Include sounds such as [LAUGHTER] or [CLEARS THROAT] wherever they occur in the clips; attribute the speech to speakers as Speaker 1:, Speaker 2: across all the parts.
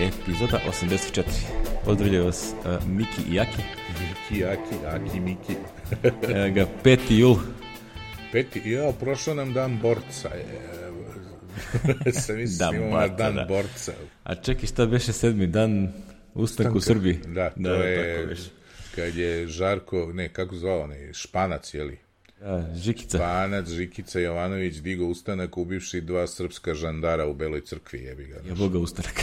Speaker 1: epizoda 84. Pozdravljaju vas uh, Miki i Jaki.
Speaker 2: Miki, Aki, Aki, Miki.
Speaker 1: Evo ga, 5. jul.
Speaker 2: Peti, jao, prošao nam dan borca. Je. [LAUGHS] Sam mislim,
Speaker 1: Dan
Speaker 2: imamo na dan
Speaker 1: da.
Speaker 2: borca.
Speaker 1: A čekaj, šta beše sedmi dan ustanku u Srbiji?
Speaker 2: Da, to
Speaker 1: tako
Speaker 2: je
Speaker 1: beše.
Speaker 2: kad je Žarko, ne, kako zvao, ne, Španac, je li?
Speaker 1: Da, Žikica.
Speaker 2: Španac, Žikica Jovanović digo ustanak ubivši dva srpska žandara u Beloj crkvi, jebi ga.
Speaker 1: Ja boga ustanak.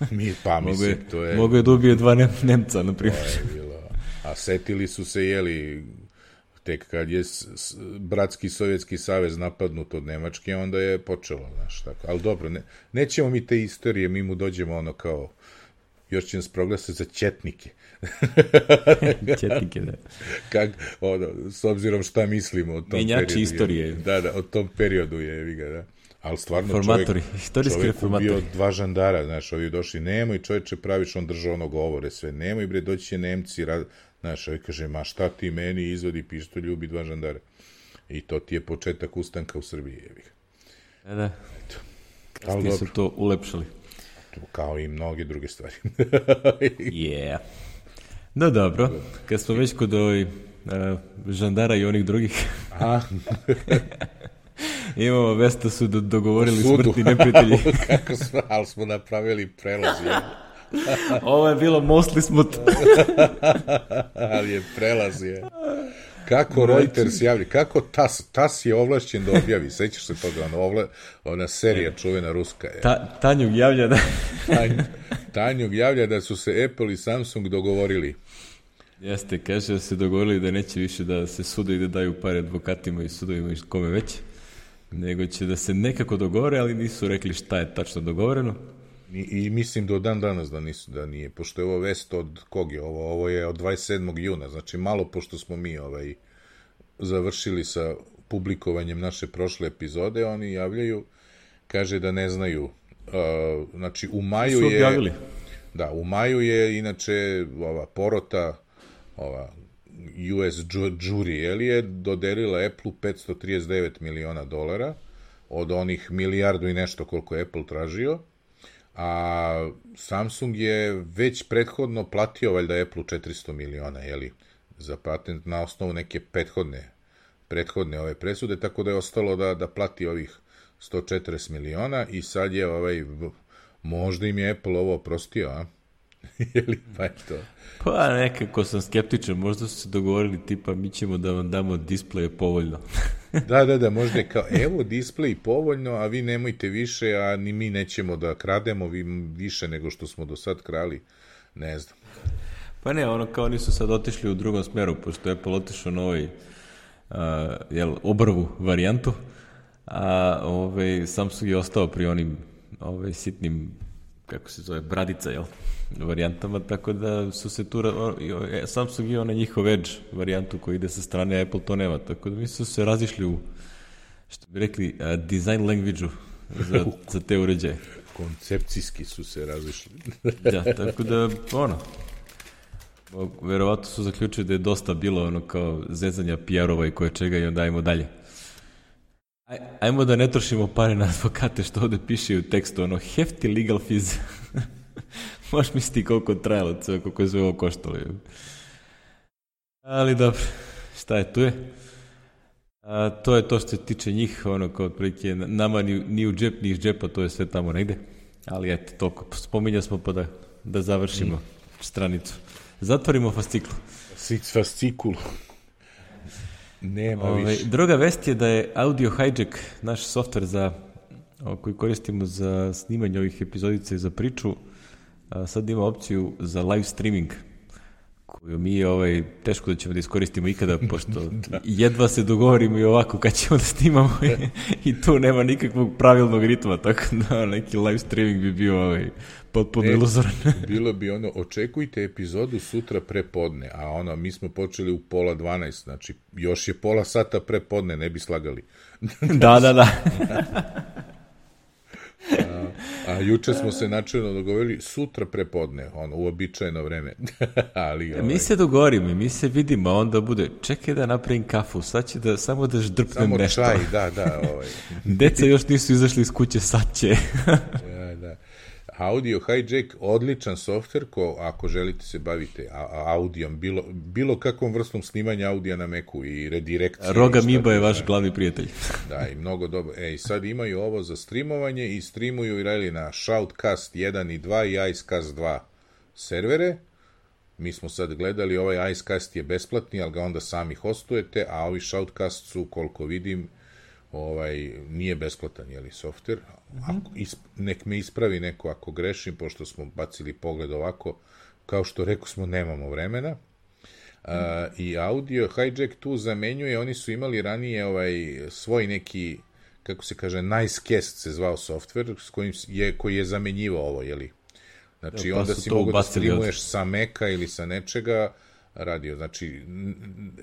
Speaker 1: [LAUGHS]
Speaker 2: Mi, pa
Speaker 1: Mogu
Speaker 2: mislim,
Speaker 1: je,
Speaker 2: to je...
Speaker 1: mogu je da ubije dva Nem- Nemca, na primjer.
Speaker 2: A setili su se, jeli, tek kad je bratski sovjetski savez napadnut od Nemačke, onda je počelo, znaš, tako. Ali dobro, ne, nećemo mi te istorije, mi mu dođemo ono kao, još će nas proglasati za četnike. [LAUGHS]
Speaker 1: Četnike, da.
Speaker 2: Kak, ono, s obzirom šta mislimo o tom
Speaker 1: Menjači
Speaker 2: periodu. je-
Speaker 1: istorije.
Speaker 2: Da, da, o tom periodu je, jevi ga, da. Ali stvarno
Speaker 1: Reformatori,
Speaker 2: čovjek, [LAUGHS]
Speaker 1: istorijski
Speaker 2: čovjek
Speaker 1: reformatori.
Speaker 2: ubio dva žandara, znaš, ovi došli, nemoj čovječe praviš, on držao ono govore sve, nemoj bre, doći će Nemci, ra... znaš, ovi kaže, ma šta ti meni izvodi pištolj, ljubi dva žandara. I to ti je početak ustanka u Srbiji, jevi ga.
Speaker 1: Da, da.
Speaker 2: Ali
Speaker 1: Kasnije su to ulepšali.
Speaker 2: kao i mnoge druge stvari. [LAUGHS]
Speaker 1: Yeah. No dobro, kad smo već kod ovih uh, žandara i onih drugih,
Speaker 2: A, [LAUGHS] [LAUGHS]
Speaker 1: imamo vest da su do- dogovorili
Speaker 2: sudu.
Speaker 1: smrtni neprijatelji. [LAUGHS]
Speaker 2: Kako smo, ali smo napravili prelaz, je. [LAUGHS]
Speaker 1: Ovo je bilo mostly smut.
Speaker 2: ali je prelaz je. Kako Reuters javlja, kako TAS, TAS je ovlašćen da objavi, sećaš se toga, ona, ovla, ona serija čuvena ruska je.
Speaker 1: Ta, Tanjug javlja da...
Speaker 2: Tanj, Tanjug javlja da su se Apple i Samsung dogovorili.
Speaker 1: Jeste, kaže da se dogovorili da neće više da se sude i da daju pare advokatima i sudovima i kome već, nego će da se nekako dogovore, ali nisu rekli šta je tačno dogovoreno.
Speaker 2: I, I mislim do dan danas da nisu da nije, pošto je ovo vest od kog je ovo? Ovo je od 27. juna, znači malo pošto smo mi ovaj završili sa publikovanjem naše prošle epizode, oni javljaju, kaže da ne znaju. Uh, znači u maju
Speaker 1: Su
Speaker 2: je. Da, u maju je inače ova porota, ova US ju- jury, je li je dodelila Apple 539 miliona dolara od onih milijardu i nešto koliko je Apple tražio, a Samsung je već prethodno platio valjda Apple 400 miliona, je li, za patent na osnovu neke prethodne prethodne ove presude, tako da je ostalo da, da plati ovih 140 miliona i sad je ovaj, možda im je Apple ovo oprostio, a? [LAUGHS] Ili pa je to.
Speaker 1: Pa nekako sam skeptičan, možda su se dogovorili tipa mi ćemo da vam damo displeje povoljno. [LAUGHS]
Speaker 2: Da, da, da, možda je kao, evo display povoljno, a vi nemojte više, a ni mi nećemo da krademo vi više nego što smo do sad krali. Ne znam.
Speaker 1: Pa ne, ono kao oni su sad otišli u drugom smeru, pošto je Apple otišao na ovaj uh, jel, obrvu varijantu, a ovaj, Samsung je ostao pri onim ovaj, sitnim, kako se zove, bradica, jel, varijantama, tako da su se tu, o- i e, Samsung je onaj njihov Edge varijantu koji ide sa strane, Apple to nema, tako da mi su se razišli u, što bi rekli, a, design language-u za, [LAUGHS] za te uređaje.
Speaker 2: Koncepcijski su se razišli.
Speaker 1: Da, tako da, ono, o, verovatno su zaključili da je dosta bilo ono kao zezanja PR-ova i koje čega i onda ajmo dalje. Aj, ajmo da ne trošimo pare na advokate što ovde piše u tekstu, ono, hefty legal fees. [LAUGHS] Možeš misliti koliko trajalo sve, koliko je sve ovo koštalo. Ali dobro, šta je, tu je. A, to je to što se tiče njih, ono kao otprilike nama ni, ni u džep, ni iz džepa, to je sve tamo negde. Ali eto, toliko. Spominjali smo pa da, da završimo stranicu. Zatvorimo fasciklu.
Speaker 2: Six. Nema
Speaker 1: Ove,
Speaker 2: više.
Speaker 1: druga vest je da je Audio Hijack, naš softver za, koji koristimo za snimanje ovih epizodica i za priču, sad ima opciju za live streaming koju mi ovaj, teško da ćemo da iskoristimo ikada, pošto jedva se dogovorimo i ovako kad ćemo da snimamo i, i tu nema nikakvog pravilnog ritma, tako da neki live streaming bi bio ovaj, potpuno
Speaker 2: Ne.
Speaker 1: iluzoran. [LAUGHS]
Speaker 2: Bilo bi ono, očekujte epizodu sutra prepodne, a ono, mi smo počeli u pola 12, znači još je pola sata prepodne, ne bi slagali.
Speaker 1: da, da, da. [LAUGHS]
Speaker 2: A juče smo se načelno dogovorili sutra prepodne, ono, uobičajeno vreme. [LAUGHS] Ali, ovaj,
Speaker 1: Mi se dogovorimo, i mi se vidimo, a onda bude, čekaj da napravim kafu, sad će da, samo da ždrpnem
Speaker 2: samo
Speaker 1: nešto.
Speaker 2: čaj, da, da, ovaj, [LAUGHS]
Speaker 1: Deca još nisu izašli iz kuće, sad će. [LAUGHS]
Speaker 2: da, da. Audio Hijack, odličan softver ko, ako želite se bavite audijom, bilo, bilo kakvom vrstom snimanja audija na Macu i redirekcije.
Speaker 1: Roga Miba je vaš glavni prijatelj.
Speaker 2: Da, i mnogo dobro. Ej, sad imaju ovo za streamovanje i streamuju i radi na Shoutcast 1 i 2 i Icecast 2 servere. Mi smo sad gledali, ovaj Icecast je besplatni, ali ga onda sami hostujete, a ovi Shoutcast su, koliko vidim, ovaj, nije besplatan, jeli, softver. Ako, isp, nek me ispravi neko ako grešim, pošto smo bacili pogled ovako, kao što rekao smo, nemamo vremena. Uh, I audio hijack tu zamenjuje, oni su imali ranije ovaj svoj neki kako se kaže Nicecast se zvao softver s kojim je koji je zamenjivao ovo, je li? Znači
Speaker 1: Ja, pa
Speaker 2: onda si mogao da
Speaker 1: ubacili od-
Speaker 2: streamuješ sa Meka ili sa nečega radio. Znači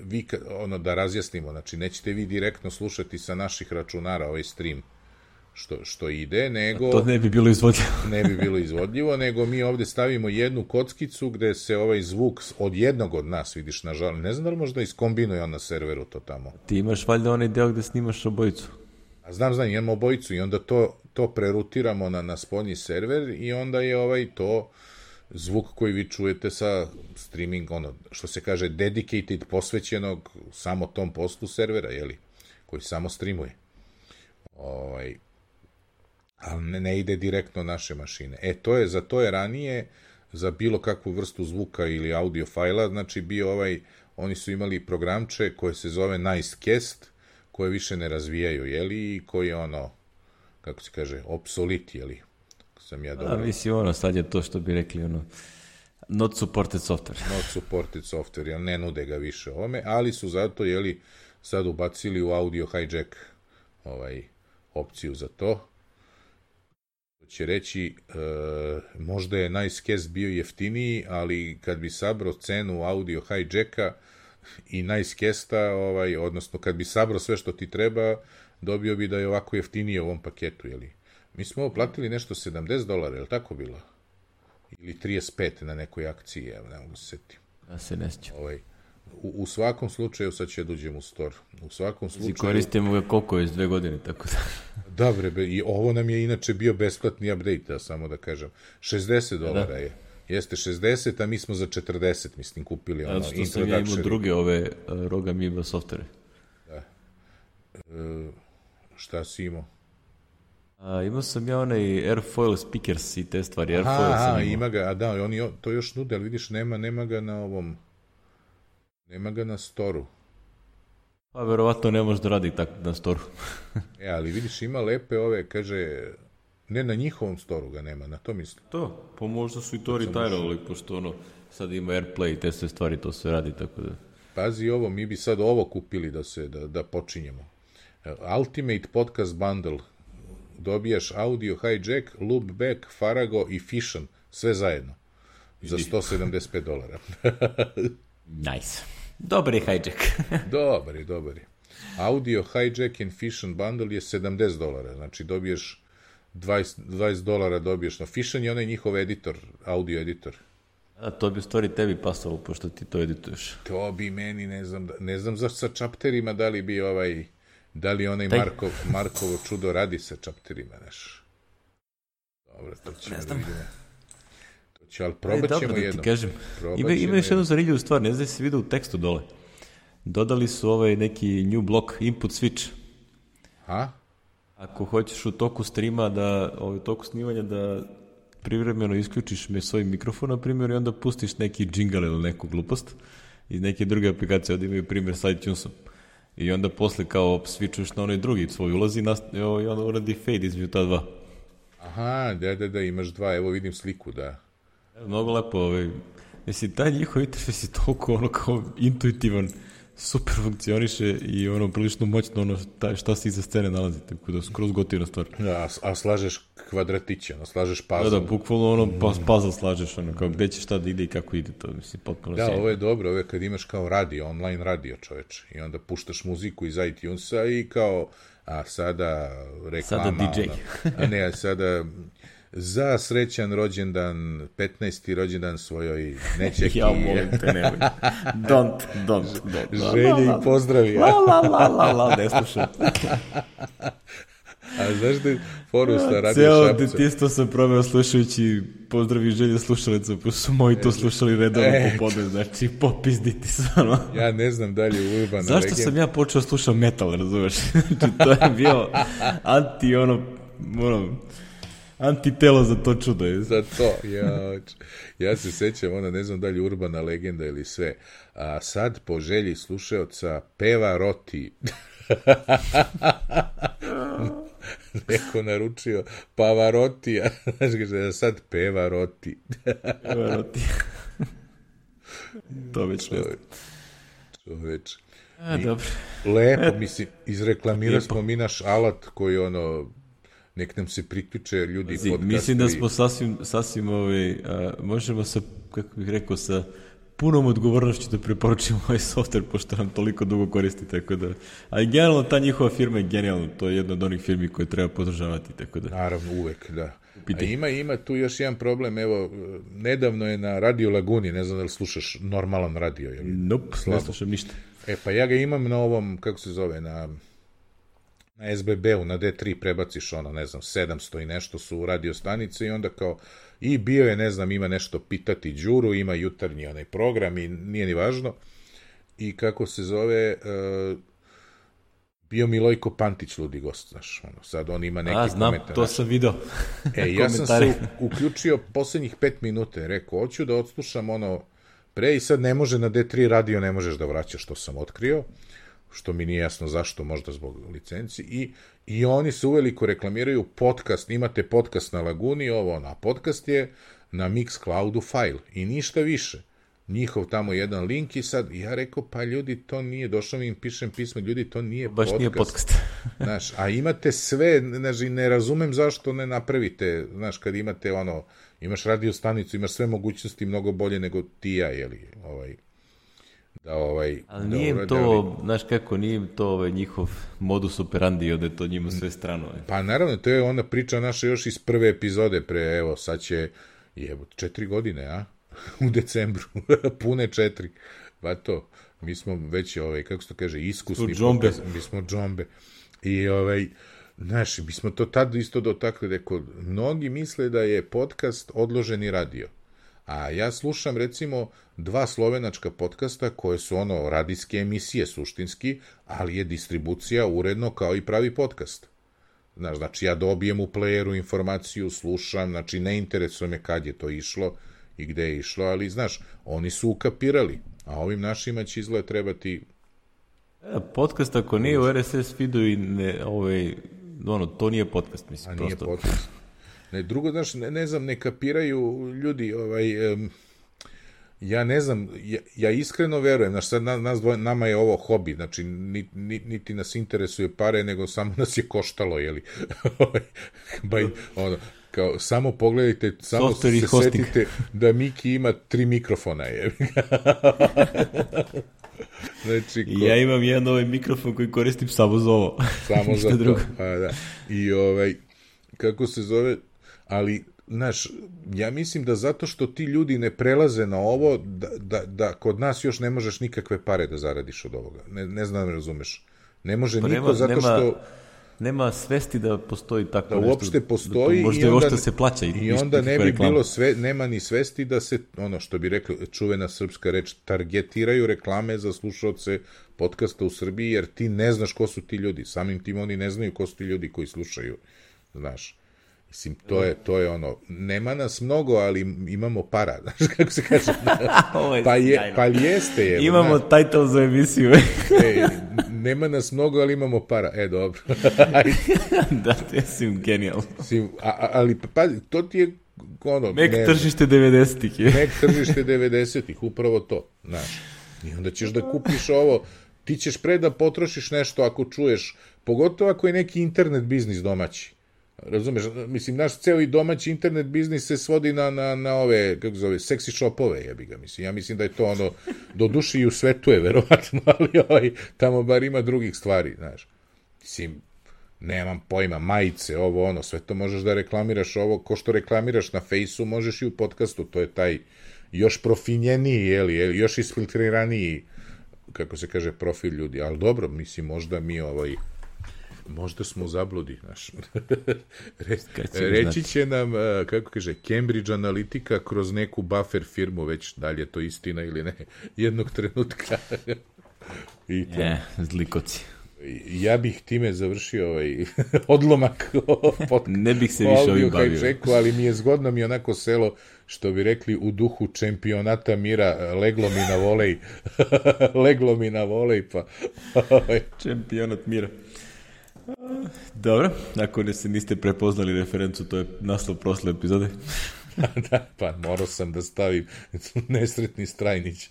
Speaker 2: vi ono da razjasnimo, znači nećete vi direktno slušati sa naših računara ovaj stream što što ide, nego
Speaker 1: To ne bi bilo izvodljivo. [LAUGHS]
Speaker 2: ne bi bilo izvodljivo, nego mi ovde stavimo jednu kockicu gde se ovaj zvuk od jednog od nas, vidiš, nažalost, ne znam da li možda iskombinuje on na serveru to tamo.
Speaker 1: Ti imaš valjda onaj deo gde snimaš obojicu.
Speaker 2: A znam, znam, imamo obojicu i onda to, to prerutiramo na, na spoljni server i onda je ovaj to zvuk koji vi čujete sa streaming, ono, što se kaže, dedicated, posvećenog samo tom poslu servera, jeli, koji samo streamuje. Ovaj, ali ne, ne ide direktno na naše mašine. E, to je, za to je ranije, za bilo kakvu vrstu zvuka ili audio fajla, znači bio ovaj, oni su imali programče koje se zove Nicecast, koje više ne razvijaju, jeli, i koji je ono, kako se kaže, obsolit, jeli, sam ja
Speaker 1: A
Speaker 2: dobro,
Speaker 1: mislim, ono, sad je to što bi rekli, ono, not supported software.
Speaker 2: not supported software, jel ne nude ga više ovome, ali su zato, jeli, sad ubacili u audio hijack ovaj, opciju za to. To će reći, e, možda je Nicecast bio jeftiniji, ali kad bi sabrao cenu audio hijacka i Nicecasta, ovaj, odnosno kad bi sabrao sve što ti treba, dobio bi da je ovako jeftinije u ovom paketu, jeli. Mi smo ovo platili nešto 70 dolara, je li tako bilo? Ili 35 na nekoj akciji, evo, ne mogu se setiti.
Speaker 1: Ja se ne sjećam.
Speaker 2: Ovaj, u, u svakom slučaju, sad ću ja da uđem u store, u svakom slučaju...
Speaker 1: koristimo ga koliko već dve godine, tako da. [LAUGHS]
Speaker 2: Da, bre, be, i ovo nam je inače bio besplatni update, da samo da kažem. 60 dolara je. Jeste 60, a mi smo za 40, mislim, kupili ono,
Speaker 1: Zato što sam ja imao druge ove uh, Roga Miba softvere.
Speaker 2: Šta si imao?
Speaker 1: A, imao sam ja onaj Airfoil speakers i te stvari. Airfoil
Speaker 2: Aha,
Speaker 1: imao.
Speaker 2: ima ga, a da, oni to još nude, ali vidiš, nema, nema ga na ovom, nema ga na storu.
Speaker 1: Pa verovatno ne može da radi tako na storu. [LAUGHS]
Speaker 2: E, ali vidiš, ima lepe ove, kaže, ne na njihovom storu ga nema, na to mislim.
Speaker 1: To, pa možda su i to retirali, pošto ono, sad ima Airplay i te sve stvari, to se radi, tako da...
Speaker 2: Pazi ovo, mi bi sad ovo kupili da se da, da počinjemo. E, Ultimate Podcast Bundle. Dobijaš audio hijack, loopback, Farago i Fission, sve zajedno. Za 175 dolara. [LAUGHS]
Speaker 1: Nice. Dobar je hijack. [LAUGHS]
Speaker 2: dobar je, dobar je. Audio hijack and Fission bundle je 70 dolara, znači dobiješ 20, 20 dolara dobiješ. No, Fission je onaj njihov editor, audio editor.
Speaker 1: A to bi u stvari tebi pasalo, pošto ti to edituješ.
Speaker 2: To bi meni, ne znam, da, ne znam za sa čapterima da li bi ovaj, da li onaj
Speaker 1: Taj-
Speaker 2: Markov, Markovo čudo radi sa čapterima, znaš. Dobro, to ćemo da vidimo. To će, ali
Speaker 1: E,
Speaker 2: probat
Speaker 1: dobro,
Speaker 2: ćemo
Speaker 1: da ti
Speaker 2: jednom.
Speaker 1: kažem.
Speaker 2: Probat
Speaker 1: Ima, ima još jednu
Speaker 2: jednom.
Speaker 1: zanimljivu stvar, ne znam da si vidio u tekstu dole. Dodali su ovaj neki new block, input switch.
Speaker 2: Ha?
Speaker 1: Ako hoćeš u toku streama da, ovaj, u toku snimanja da privremeno isključiš me svoj mikrofon, na primjer, i onda pustiš neki džingal ili neku glupost iz neke druge aplikacije, ovdje imaju primjer sa iTunesom. I onda posle kao switchuješ na onaj drugi svoj ulaz i, nast, i onda uradi fade između ta dva.
Speaker 2: Aha, da, da, da, imaš dva, evo vidim sliku, da.
Speaker 1: Mnogo lepo, ovaj, mislim, taj njihov interfejs je toliko ono kao intuitivan, super funkcioniše i ono prilično moćno ono šta, šta se iza scene nalazi, tako da skroz gotivna stvar.
Speaker 2: Da, a, a slažeš kvadratiće, ono, slažeš
Speaker 1: Da,
Speaker 2: puzzle.
Speaker 1: da, bukvalno ono pa, puzzle slažeš, ono, kao gde će šta da ide i kako ide, to mislim, potpuno
Speaker 2: Da,
Speaker 1: sjajno.
Speaker 2: ovo je dobro, ovo je kad imaš kao radio, online radio čoveč, i onda puštaš muziku iz iTunesa i kao, a sada reklama.
Speaker 1: Sada DJ.
Speaker 2: ono, a ne, a sada za srećan rođendan, 15. rođendan svojoj nećeki. [LAUGHS]
Speaker 1: Ja molim te, nemoj. [LAUGHS] Don't, don't, don't.
Speaker 2: Želje i pozdravi.
Speaker 1: La, la, la, la, la, ne slušam. [LAUGHS]
Speaker 2: A znaš da je foru sa radio
Speaker 1: Ceo
Speaker 2: šapca?
Speaker 1: detinstvo sam proveo slušajući pozdravi želje slušalica, pa su moji to slušali redovno
Speaker 2: E.
Speaker 1: po podu, znači popizditi stvarno.
Speaker 2: Ja ne znam da li je urbana
Speaker 1: Zašto sam ja počeo slušam metal, razumeš? znači, to je bio anti, ono, ono, antitelo za to čudo. Je.
Speaker 2: za to. Ja, ja se sećam, ona ne znam da li urbana legenda ili sve. A sad po želji slušaoca peva roti. [LAUGHS] Neko naručio Pavarotija. Znaš kaže sad peva roti.
Speaker 1: Evo ti. to već ne.
Speaker 2: Čoveč.
Speaker 1: A, dobro.
Speaker 2: Lepo, mislim, izreklamira smo mi naš alat koji ono, nek nam se priključe ljudi
Speaker 1: Zi,
Speaker 2: podcastovi.
Speaker 1: mislim da smo sasvim, sasvim ovaj, a, možemo sa, kako bih rekao, sa punom odgovornošću da preporučimo ovaj software, pošto nam toliko dugo koristi, tako da... A generalno, ta njihova firma je genijalna, to je jedna od onih firmi koje treba podržavati, tako da...
Speaker 2: Naravno, uvek, da. A ima, ima tu još jedan problem, evo, nedavno je na Radio Laguni, ne znam da li slušaš normalan radio, jel?
Speaker 1: Nope, ne slušam ništa.
Speaker 2: E, pa ja ga imam na ovom, kako se zove, na, na SBB-u, na D3 prebaciš ono, ne znam, 700 i nešto su radio stanice i onda kao, i bio je, ne znam, ima nešto pitati Đuru, ima jutarnji onaj program i nije ni važno. I kako se zove, e, bio Milojko Pantić ludi gost, znaš, ono, sad on ima neki
Speaker 1: A, znam,
Speaker 2: komentar.
Speaker 1: to sam video. [LAUGHS]
Speaker 2: E, ja sam se u- uključio poslednjih pet minuta rekao, hoću da odslušam ono pre i sad ne može na D3 radio, ne možeš da vraćaš, što sam otkrio, što mi nije jasno zašto, možda zbog licenci, i, i oni se uveliko reklamiraju podcast, imate podcast na Laguni, ovo ono, a podcast je na Mixcloudu file i ništa više. Njihov tamo jedan link i sad, ja rekao, pa ljudi, to nije, došao mi im pišem pismo, ljudi, to nije
Speaker 1: Baš
Speaker 2: podcast.
Speaker 1: nije podcast. [LAUGHS]
Speaker 2: Znaš, a imate sve, znaš, ne razumem zašto ne napravite, znaš, kad imate ono, imaš radio stanicu, imaš sve mogućnosti mnogo bolje nego ti ja, jeli, ovaj, da ovaj...
Speaker 1: Ali
Speaker 2: da
Speaker 1: nije im to, znaš kako, nije im to ovaj, njihov modus operandi, da je to njima sve strano. je.
Speaker 2: Pa naravno, to je ona priča naša još iz prve epizode, pre, evo, sad će, jevo, četiri godine, a? [LAUGHS] U decembru, [LAUGHS] pune četiri, pa to, mi smo već, ovaj, kako se to kaže, iskusni.
Speaker 1: Su džombe.
Speaker 2: podcast- Mi smo džombe. I, ovaj, znaš, mi smo to tad isto dotakli, rekao, mnogi misle da je podcast odloženi radio. A ja slušam recimo dva slovenačka podcasta koje su ono radijske emisije suštinski, ali je distribucija uredno kao i pravi podcast. Znaš, znači ja dobijem u playeru informaciju, slušam, znači ne interesuje me kad je to išlo i gde je išlo, ali znaš, oni su ukapirali, a ovim našima će izgled trebati
Speaker 1: Podcast ako nije u RSS feedu i ne, ovaj, ono, to nije podcast, mislim,
Speaker 2: A nije
Speaker 1: prosto.
Speaker 2: podcast. Ne, drugo, znaš, ne, ne znam, ne kapiraju ljudi, ovaj, em, ja ne znam, ja, ja iskreno verujem, znaš, sad na, nas dvoje, nama je ovo hobi, znači, ni, ni, niti nas interesuje pare, nego samo nas je koštalo, jeli? [LAUGHS] Ovaj, Baj, ono, kao, samo pogledajte, samo
Speaker 1: Software
Speaker 2: se
Speaker 1: hosting.
Speaker 2: setite da Miki ima tri mikrofona, je. [LAUGHS] znači,
Speaker 1: I ja imam jedan ovaj mikrofon koji koristim samo za ovo.
Speaker 2: Samo [LAUGHS] za
Speaker 1: drugo.
Speaker 2: to. Pa, da. I ovaj, kako se zove, ali, znaš, ja mislim da zato što ti ljudi ne prelaze na ovo, da, da, da kod nas još ne možeš nikakve pare da zaradiš od ovoga. Ne, ne znam, da me razumeš. Ne može
Speaker 1: Pa
Speaker 2: niko
Speaker 1: nema,
Speaker 2: zato
Speaker 1: nema,
Speaker 2: što
Speaker 1: nema svesti da postoji tako
Speaker 2: da
Speaker 1: nešto.
Speaker 2: uopšte postoji
Speaker 1: da možda
Speaker 2: i onda,
Speaker 1: se plaća.
Speaker 2: i
Speaker 1: ništa,
Speaker 2: onda ne bi
Speaker 1: reklama.
Speaker 2: bilo sve, nema ni svesti da se, ono što bi rekli, čuvena srpska reč, targetiraju reklame za slušalce podcasta u Srbiji, jer ti ne znaš ko su ti ljudi, samim tim oni ne znaju ko su ti ljudi koji slušaju, znaš. Mislim, to je, to je ono, nema nas mnogo, ali imamo para, [LAUGHS] znaš kako se kaže. [LAUGHS] Pa, je, pa jeste je.
Speaker 1: Imamo
Speaker 2: znaš.
Speaker 1: title za emisiju. [LAUGHS]
Speaker 2: E, nema nas mnogo, ali imamo para. E, dobro.
Speaker 1: Da, to je sim genijalno.
Speaker 2: Mislim, a, ali pa to ti je ono,
Speaker 1: Mek
Speaker 2: ne,
Speaker 1: tržište 90-ih je.
Speaker 2: nek tržište 90-ih, upravo to, znaš. I onda ćeš da kupiš ovo, ti ćeš pre da potrošiš nešto ako čuješ, pogotovo ako je neki internet biznis domaći. Razumeš, mislim, naš ceo i domaći internet biznis se svodi na, na, na ove, kako zove, seksi shopove, jebi ga, mislim. Ja mislim da je to ono, do duši i u svetu je, verovatno, [LAUGHS] ali ovaj, tamo bar ima drugih stvari, znaš. Mislim, nemam pojma, majice, ovo, ono, sve to možeš da reklamiraš ovo, ko što reklamiraš na fejsu, možeš i u podcastu, to je taj još profinjeniji, jeli, još isfiltriraniji, kako se kaže, profil ljudi, ali dobro, mislim, možda mi ovaj, Možda smo u zabludi, znaš. [LAUGHS] Re, reći će nam, a, kako kaže, Cambridge Analytica kroz neku buffer firmu, već da li je to istina ili ne, [LAUGHS] jednog trenutka. [LAUGHS] I to.
Speaker 1: E, zlikoci.
Speaker 2: Ja bih time završio ovaj odlomak pod,
Speaker 1: Ne bih se
Speaker 2: o
Speaker 1: više ovim bavio.
Speaker 2: hijacku, ali mi je zgodno mi je onako selo, što bi rekli, u duhu čempionata mira, leglo mi na volej, leglo mi na volej, pa ovaj,
Speaker 1: Čempionat mira. Dobro, ako ne se niste prepoznali referencu, to je naslov prosle epizode. [LAUGHS]
Speaker 2: da, pa morao sam da stavim nesretni Strajnić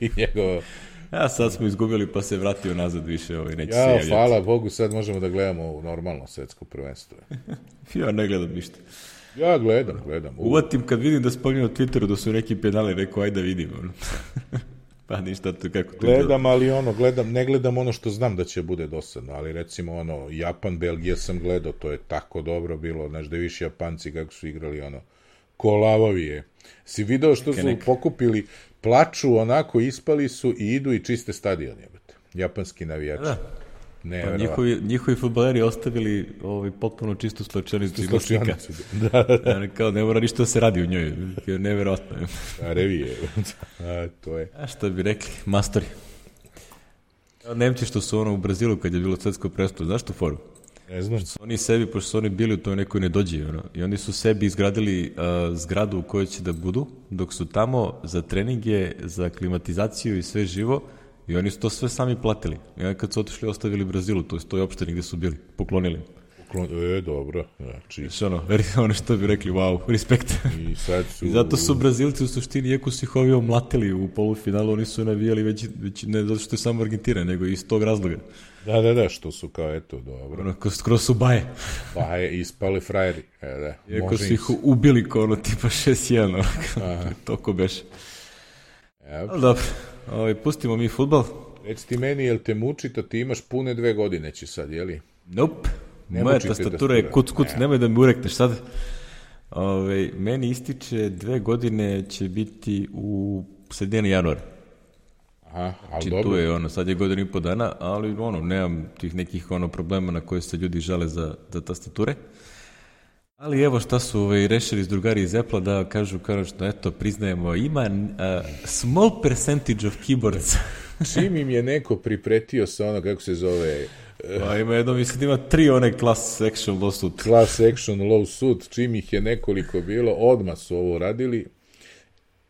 Speaker 2: i njegovo
Speaker 1: A sad smo izgubili pa se vratio nazad više, ovaj, neće se
Speaker 2: Ja,
Speaker 1: javljati.
Speaker 2: hvala Bogu, sad možemo da gledamo u normalno svetsko prvenstvo. [LAUGHS]
Speaker 1: Ja ne gledam ništa.
Speaker 2: Ja gledam, gledam.
Speaker 1: Uvatim kad vidim da spominju na Twitteru da su neki penali, rekao ajde da vidim. [LAUGHS] Pa ništa, to kako to
Speaker 2: gledam, ali ono, gledam, ne gledam ono što znam da će bude dosadno, ali recimo ono, Japan, Belgija sam gledao, to je tako dobro bilo, znaš da viš Japanci kako su igrali ono, kolavovi je. Si video što su pokupili, plaču onako, ispali su i idu i čiste stadion, jebate. Japanski navijači.
Speaker 1: Da.
Speaker 2: Ne,
Speaker 1: Pa njihovi, njihovi futbaleri ostavili ovaj, potpuno čistu slačionicu ima slika.
Speaker 2: Slučajnicu. Da, [LAUGHS] da, da,
Speaker 1: kao ne mora ništa da se radi u njoj, je neverovatno.
Speaker 2: da, revije. [LAUGHS] A, to je.
Speaker 1: A šta bi rekli, mastori. Nemci što su ono u Brazilu kad je bilo svetsko presto, znaš tu foru?
Speaker 2: Ne znam.
Speaker 1: Su oni sebi, pošto su oni bili u toj nekoj nedođi, ono, i oni su sebi izgradili uh, zgradu u kojoj će da budu, dok su tamo za treninge, za klimatizaciju i sve živo, i oni su to sve sami platili. I onda kad su otišli, ostavili Brazilu, to je toj opštini gde su bili, poklonili.
Speaker 2: Poklon- E, dobro. Znači,
Speaker 1: Znaš, ono, [LAUGHS] ono što bi rekli, wow, respekt.
Speaker 2: i sad su... [LAUGHS]
Speaker 1: I zato su Brazilci u suštini, iako su ih ovi omlatili u polufinalu, oni su navijali već, već ne zato što je samo Argentina, nego iz tog razloga.
Speaker 2: Da, da, da, što su kao, eto, dobro.
Speaker 1: Ono, kroz, kroz su baje. [LAUGHS]
Speaker 2: Pa je ispali frajeri. E, da.
Speaker 1: Iako su ih ubili kao ono tipa 6-1, ono, toliko beše.
Speaker 2: Evo.
Speaker 1: Ali dobro, ovaj, pustimo mi futbal.
Speaker 2: Reci ti meni, jel te muči da ti imaš pune dve godine će sad, jeli?
Speaker 1: Nope.
Speaker 2: Ne
Speaker 1: Moja
Speaker 2: te
Speaker 1: tastatura je kuc kuc, nemoj da mi urekneš sad. Ove, meni ističe dve godine će biti u sredini januara.
Speaker 2: Aha, ali
Speaker 1: Znači, tu
Speaker 2: dobro.
Speaker 1: je ono, sad je godinu i po dana, ali ono, nemam tih nekih ono problema na koje se ljudi žale za, za tastature. Ali evo šta su ovaj, rešili s drugari iz Apple da kažu kao što eto priznajemo ima uh, small percentage of keyboards. [LAUGHS]
Speaker 2: Čim im je neko pripretio sa ono, kako se zove,
Speaker 1: pa ima jedno, mislim da ima tri one class action lawsuit.
Speaker 2: class action low suit, čim ih je nekoliko bilo, odmah su ovo radili.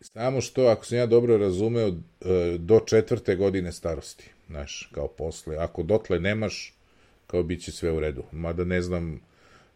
Speaker 2: Samo što, ako sam ja dobro razumeo, e, do četvrte godine starosti, znaš, kao posle. Ako dotle nemaš, kao bit će sve u redu. Mada ne znam,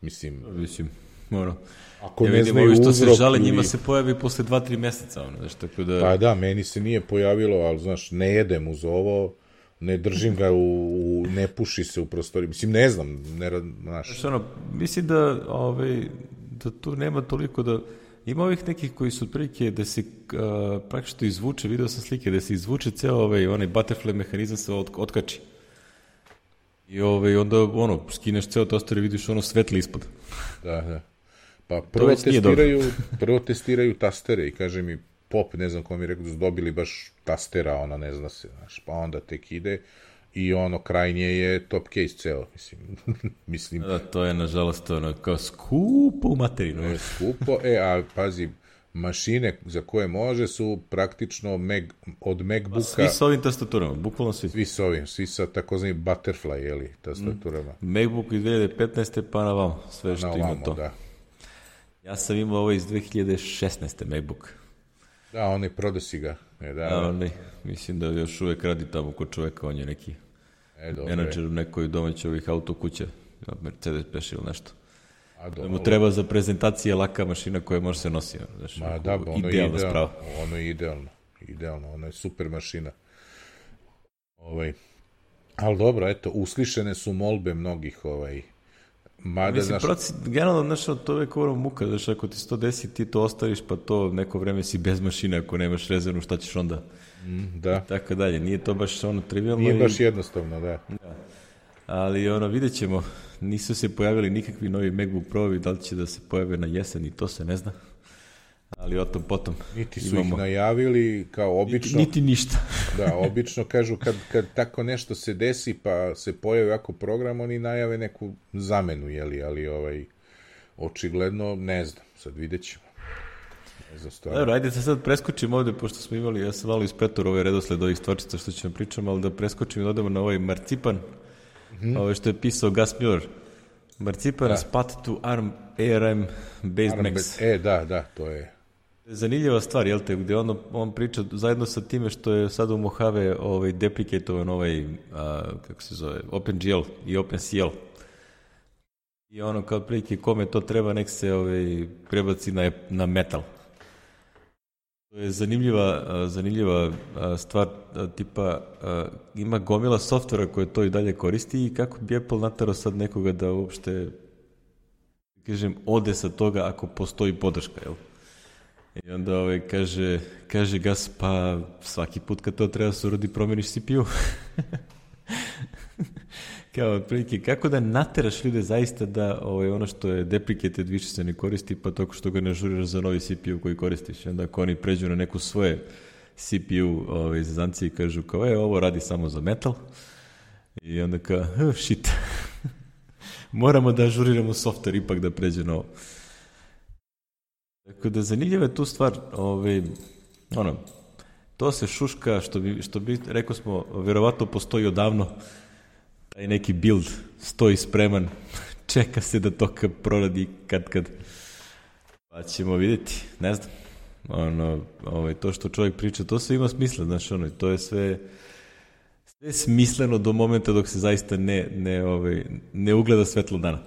Speaker 2: mislim,
Speaker 1: Mislim, ono,
Speaker 2: ako
Speaker 1: ja
Speaker 2: ne znaju
Speaker 1: ovi što se žale,
Speaker 2: ili-
Speaker 1: njima se pojavi posle dva, tri meseca, ono, znaš, tako da...
Speaker 2: Pa da, meni se nije pojavilo, ali znaš, ne jedem uz ovo, ne držim ga u, u ne puši se u prostoriji. Mislim, ne znam, ne, znaš,
Speaker 1: Znaš, ono, mislim da, ovaj, da tu nema toliko da... Ima ovih nekih koji su otprilike da se uh, praktično izvuče, video sam slike, da se izvuče ceo ovaj, onaj butterfly mehanizam se od, otkači. I ovaj, onda, ono, skineš ceo toster i vidiš ono svetli ispod.
Speaker 2: da, da. Pa prvo testiraju, prvo testiraju tastere i kaže mi pop, ne znam ko mi je rekao da su dobili baš tastera, ona ne zna se, znaš, pa onda tek ide i ono krajnje je top case ceo, mislim, [LAUGHS] mislim,
Speaker 1: Da, to je, nažalost, ono, kao skupo u materinu.
Speaker 2: je skupo, e, a pazi, mašine za koje može su praktično Mac, od Macbooka,
Speaker 1: Svi sa ovim tastaturama, bukvalno svi.
Speaker 2: svi s ovim, svi sa takozvani butterfly, jeli, tastaturama.
Speaker 1: Macbook iz 2015. pa na vamo, sve što
Speaker 2: Na
Speaker 1: ima to.
Speaker 2: da.
Speaker 1: Ja sam imao ovo iz 2016. Macbook.
Speaker 2: Da, onaj prodasi ga. E, da,
Speaker 1: A,
Speaker 2: da.
Speaker 1: onaj, mislim da još uvek radi tamo kod čoveka, on je neki
Speaker 2: E, dobro.
Speaker 1: menadžer u nekoj domaćoj ovih auto kuća, Mercedes Peš ili nešto.
Speaker 2: A,
Speaker 1: Da
Speaker 2: dobro.
Speaker 1: mu treba za prezentacije laka mašina koja može se nosi. Znaš,
Speaker 2: Ma da, ono
Speaker 1: idealno.
Speaker 2: Ono je idealno. Idealno, ono je super mašina. Ovaj. Ali dobro, eto, uslišene su molbe mnogih, ovaj, mada,
Speaker 1: Mislim,
Speaker 2: znaš,
Speaker 1: proci, generalno, znaš, to je uvek muka, znaš, ako ti se to desi, ti to ostaviš, pa to neko vreme si bez mašine, ako nemaš rezervnu, šta ćeš onda?
Speaker 2: da,
Speaker 1: Tako dalje, nije to baš ono trivialno.
Speaker 2: nije
Speaker 1: i-
Speaker 2: baš jednostavno, da.
Speaker 1: Ali ono, vidjet ćemo, nisu se pojavili nikakvi novi MacBook Pro-ovi, da li će da se pojave na jesen i to se ne zna. Ali o tom potom.
Speaker 2: Niti su imamo... ih najavili, kao obično.
Speaker 1: Niti, niti ništa. [LAUGHS]
Speaker 2: da, obično kažu kad, kad tako nešto se desi pa se pojavi ako program, oni najave neku zamenu, jeli, ali ovaj, očigledno ne znam, sad vidjet ćemo.
Speaker 1: Dobro, ajde se sad preskočimo ovde, pošto smo imali, ja sam malo ispretor ovaj redosled ovih stvarčica što ćemo pričamo, ali da preskočimo i odemo na ovaj marcipan, mm -hmm. ovaj što je pisao Gus Miller. Marcipan da. Spat to ARM ARM Based ARM Max.
Speaker 2: E, da, da, to je
Speaker 1: Zanimljiva stvar, jel te, gde on, on priča zajedno sa time što je sad u Mojave ovaj, deprecatovan ovaj, a, kako se zove, OpenGL i OpenCL. I ono kao prilike kome to treba, nek se ovaj, prebaci na, na metal. To je zanimljiva, zanimljiva stvar, tipa ima gomila softvera koje to i dalje koristi i kako bi Apple natarao sad nekoga da uopšte kažem, ode sa toga ako postoji podrška, jel? I onda ovaj, kaže, kaže Gas, pa svaki put kad to treba se urodi promeniš CPU. [LAUGHS] Kao, otprilike, kako da nateraš ljude zaista da ovaj, ono što je deprecated više se ne koristi, pa toko što ga ne žuriraš za novi CPU koji koristiš. I onda ako oni pređu na neku svoje CPU ovaj, zazanci i kažu kao, e, ovo radi samo za metal. I onda kao, oh, shit. [LAUGHS] Moramo da ažuriramo software ipak da pređe na ovo. Tako da zanimljiva je tu stvar, ovaj, ono, to se šuška, što bi, što bi rekao smo, verovatno postoji odavno, taj neki build stoji spreman, [LAUGHS] čeka se da to kad proradi kad kad. Pa ćemo vidjeti, ne znam. Ono, ovaj, to što čovjek priča, to sve ima smisla, znaš, ono, to je sve sve smisleno do momenta dok se zaista ne, ne, ovaj, ne ugleda svetlo dana.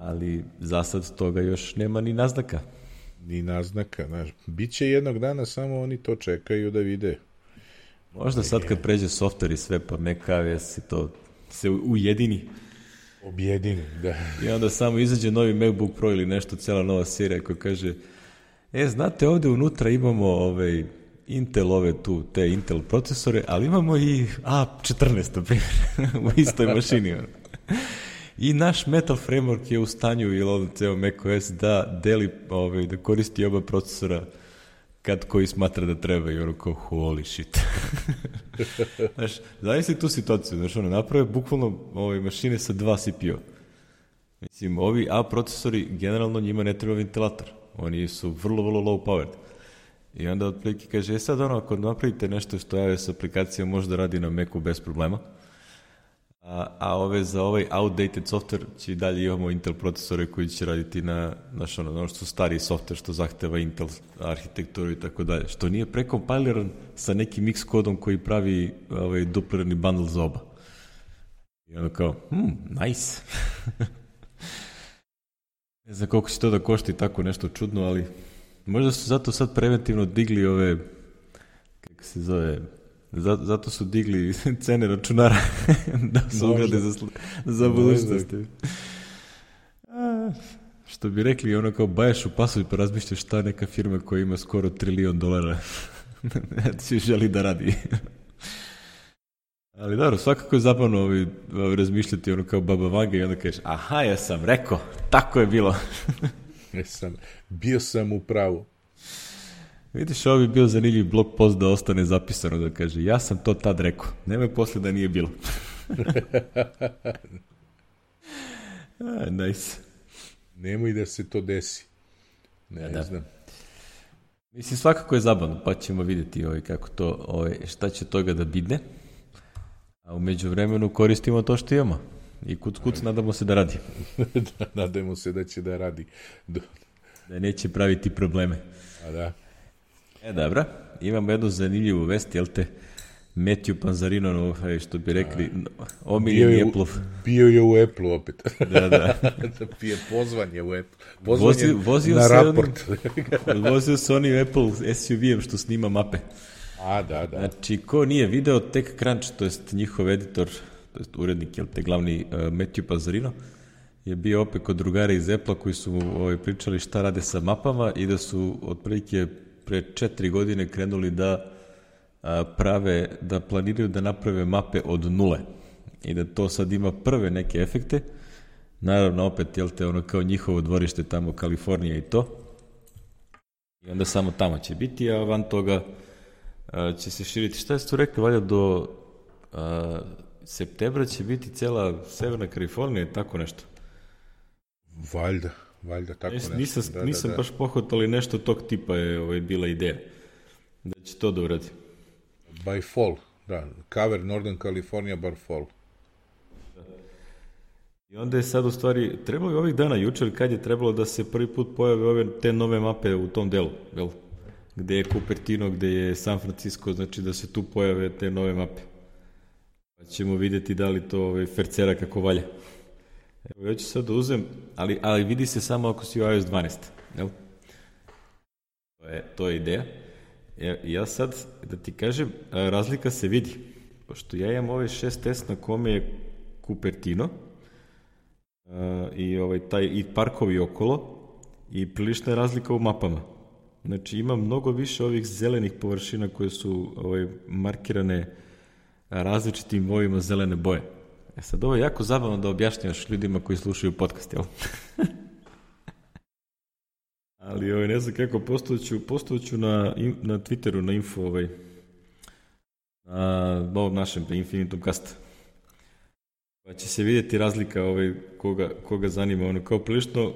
Speaker 1: Ali za sad toga još nema ni naznaka.
Speaker 2: Ni naznaka, znaš. Biće jednog dana, samo oni to čekaju da vide.
Speaker 1: Možda sad kad pređe softver i sve, pa macOS i to se ujedini.
Speaker 2: Objedini, da.
Speaker 1: I onda samo izađe novi MacBook Pro ili nešto, cijela nova serija koja kaže e, znate, ovde unutra imamo ovaj, Intel ove tu, te Intel procesore, ali imamo i A14, na primjer, [LAUGHS] u istoj mašini. I naš Metal Framework je u stanju, ili ono ceo macOS, da deli, ovaj, da koristi oba procesora kad koji smatra da treba i ono kao holy shit. [LAUGHS] znaš, zavisli tu situaciju, znaš, ono, naprave bukvalno ove mašine sa dva CPU. Mislim, ovi A procesori, generalno njima ne treba ventilator. Oni su vrlo, vrlo low powered. I onda otprilike kaže, e sad ono, ako napravite nešto što iOS aplikacija može da radi na Macu bez problema, A, a ove za ovaj outdated software će dalje imamo Intel procesore koji će raditi na, na što, ono što stari software što zahteva Intel arhitekturu i tako dalje. Što nije prekompiliran sa nekim X kodom koji pravi ovaj duplirani bundle za oba. I ono kao, hmm, nice. [LAUGHS] ne znam koliko će to da košta i tako nešto čudno, ali možda su zato sad preventivno digli ove, kako se zove, Zato su digli [LAUGHS] cene računara [LAUGHS] da se ugrade za, za budućnost. Što bi rekli, ono kao bajaš u pasovi pa razmišljaš šta neka firma koja ima skoro trilion dolara [LAUGHS] si želi da radi. Ali dobro, svakako je zabavno ovi, ovi razmišljati ono kao Baba Vanga i onda kažeš, aha, ja sam rekao, tako je bilo.
Speaker 2: sam, bio sam u pravu.
Speaker 1: Vidiš, ovo bi bio zanimljiv blog post da ostane zapisano, da kaže, ja sam to tad rekao, nemoj posle da nije bilo. [LAUGHS] A, nice.
Speaker 2: Nemoj da se to desi. Ne,
Speaker 1: da. znam. Mislim, svakako je zabavno, pa ćemo vidjeti ovaj, kako to, ovaj, šta će toga da bidne. A umeđu vremenu koristimo to što imamo. I kuc kuc nadamo se da radi. [LAUGHS]
Speaker 2: da, nadamo se da će da radi.
Speaker 1: da neće praviti probleme.
Speaker 2: A da.
Speaker 1: E, dobra. Imamo jednu zanimljivu vest, jel te? Matthew Panzarino, što bi rekli, omiljeni Apple.
Speaker 2: Bio je u Apple opet.
Speaker 1: Da, da. [LAUGHS]
Speaker 2: da pije pozvanje u Apple. Pozvanje vozio, vozio na raport.
Speaker 1: Onim, [LAUGHS] vozio se onim Apple SUV-em što snima mape.
Speaker 2: A, da, da.
Speaker 1: Znači, ko nije video, Tech Crunch, to jest njihov editor, to jest urednik, jel te, glavni uh, Matthew Panzarino, je bio opet kod drugara iz Apple koji su ovaj, pričali šta rade sa mapama i da su otprilike pre četiri godine krenuli da prave, da planiraju da naprave mape od nule i da to sad ima prve neke efekte. Naravno, opet, jel te, ono kao njihovo dvorište tamo, Kalifornija i to. I onda samo tamo će biti, a van toga a, će se širiti. Šta ste rekli, valjda do a, septembra će biti cela Severna Kalifornija i tako nešto.
Speaker 2: Valjda, valjda tako nešto.
Speaker 1: Nisam,
Speaker 2: da,
Speaker 1: nisam
Speaker 2: da, da.
Speaker 1: baš pohvatali nešto tog tipa je ovaj, bila ideja. Da će to da uradi.
Speaker 2: By fall, da. Cover Northern California by fall.
Speaker 1: I onda je sad u stvari, trebalo je ovih dana jučer kad je trebalo da se prvi put pojave ove te nove mape u tom delu, jel? Gde je Cupertino, gde je San Francisco, znači da se tu pojave te nove mape. Pa ćemo videti da li to ovaj, fercera kako valja. Evo, ja ću sad da uzem, ali, ali vidi se samo ako si u iOS 12, jel? To je, to je ideja. Ja, ja sad, da ti kažem, a, razlika se vidi. Pošto ja imam ovaj 6S na kome je Cupertino, Uh, i ovaj taj i parkovi okolo i prilična je razlika u mapama. Znači ima mnogo više ovih zelenih površina koje su ovaj markirane različitim bojima zelene boje. E sad ovo je jako zabavno da objašnjavaš ljudima koji slušaju podcast, jel? [LAUGHS] Ali ovaj, ne znam kako, postovaću, postovaću na, na Twitteru, na info, ovaj, na ovom našem Infinitum Cast. Pa će se vidjeti razlika ovaj, koga, koga zanima. Ono, kao prilično,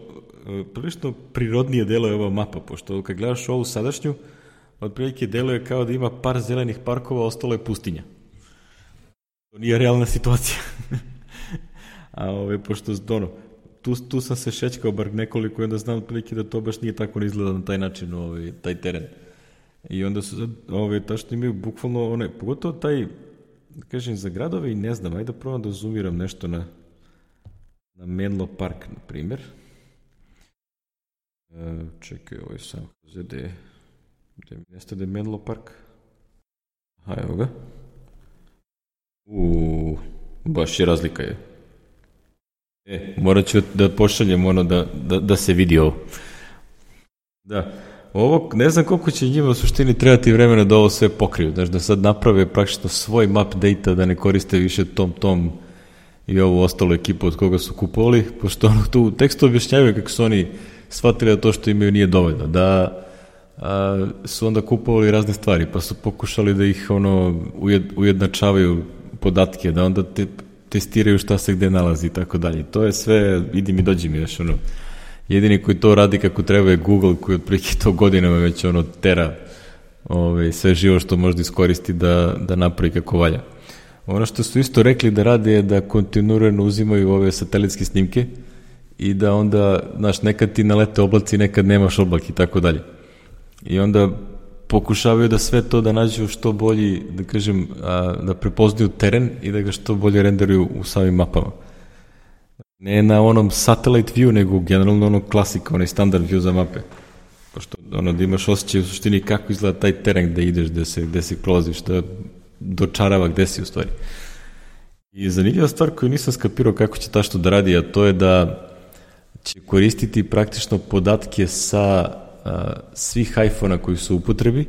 Speaker 1: prilično prirodnije delo je ova mapa, pošto kad gledaš ovu sadašnju, otprilike deluje kao da ima par zelenih parkova, ostalo je pustinja. To nije realna situacija. [LAUGHS] A ovaj, pošto, ono, tu, tu sam se šećkao bar nekoliko i onda znam otprilike da to baš nije tako ne izgleda na taj način, ovaj, taj teren. I onda su sad, ovaj, tačno imaju bukvalno, one, pogotovo taj, kažem, za gradove i ne znam, ajde da probam da zoomiram nešto na, na Menlo Park, na primjer. E, čekaj, ovo je sam gde je, gde mi nestade da Menlo Park. Aha, evo ga. U, baš je razlika je. E, morat ću da pošaljem ono da, da, da se vidi ovo. Da, ovo, ne znam koliko će njima u suštini trebati vremena da ovo sve pokriju, znači da sad naprave praktično svoj map data, da ne koriste više tom tom i ovu ostalu ekipu od koga su kupovali, pošto ono tu tekstu objašnjavaju kako su oni shvatili da to što imaju nije dovoljno, da a, su onda kupovali razne stvari, pa su pokušali da ih ono ujed, ujednačavaju podatke, da onda te, testiraju šta se gde nalazi i tako dalje. To je sve, idi mi, dođi mi, još ono, jedini koji to radi kako treba je Google koji otprilike to godinama već ono tera ove, sve živo što možda iskoristi da, da napravi kako valja. Ono što su isto rekli da rade je da kontinuirano uzimaju ove satelitske snimke i da onda, znaš, nekad ti nalete oblaci, nekad nemaš oblak i tako dalje. I onda pokušavaju da sve to da nađu što bolji, da kažem, a, da prepoznaju teren i da ga što bolje renderuju u samim mapama. Ne na onom satellite view, nego generalno onog klasika, onaj standard view za mape. Pošto ono da imaš osjećaj u suštini kako izgleda taj teren gde ideš, gde se, gde se kloziš, da dočarava gde si u stvari. I zanimljiva stvar koju nisam skapirao kako će ta što da radi, a to je da će koristiti praktično podatke sa svih iPhone-a koji su u upotrebi,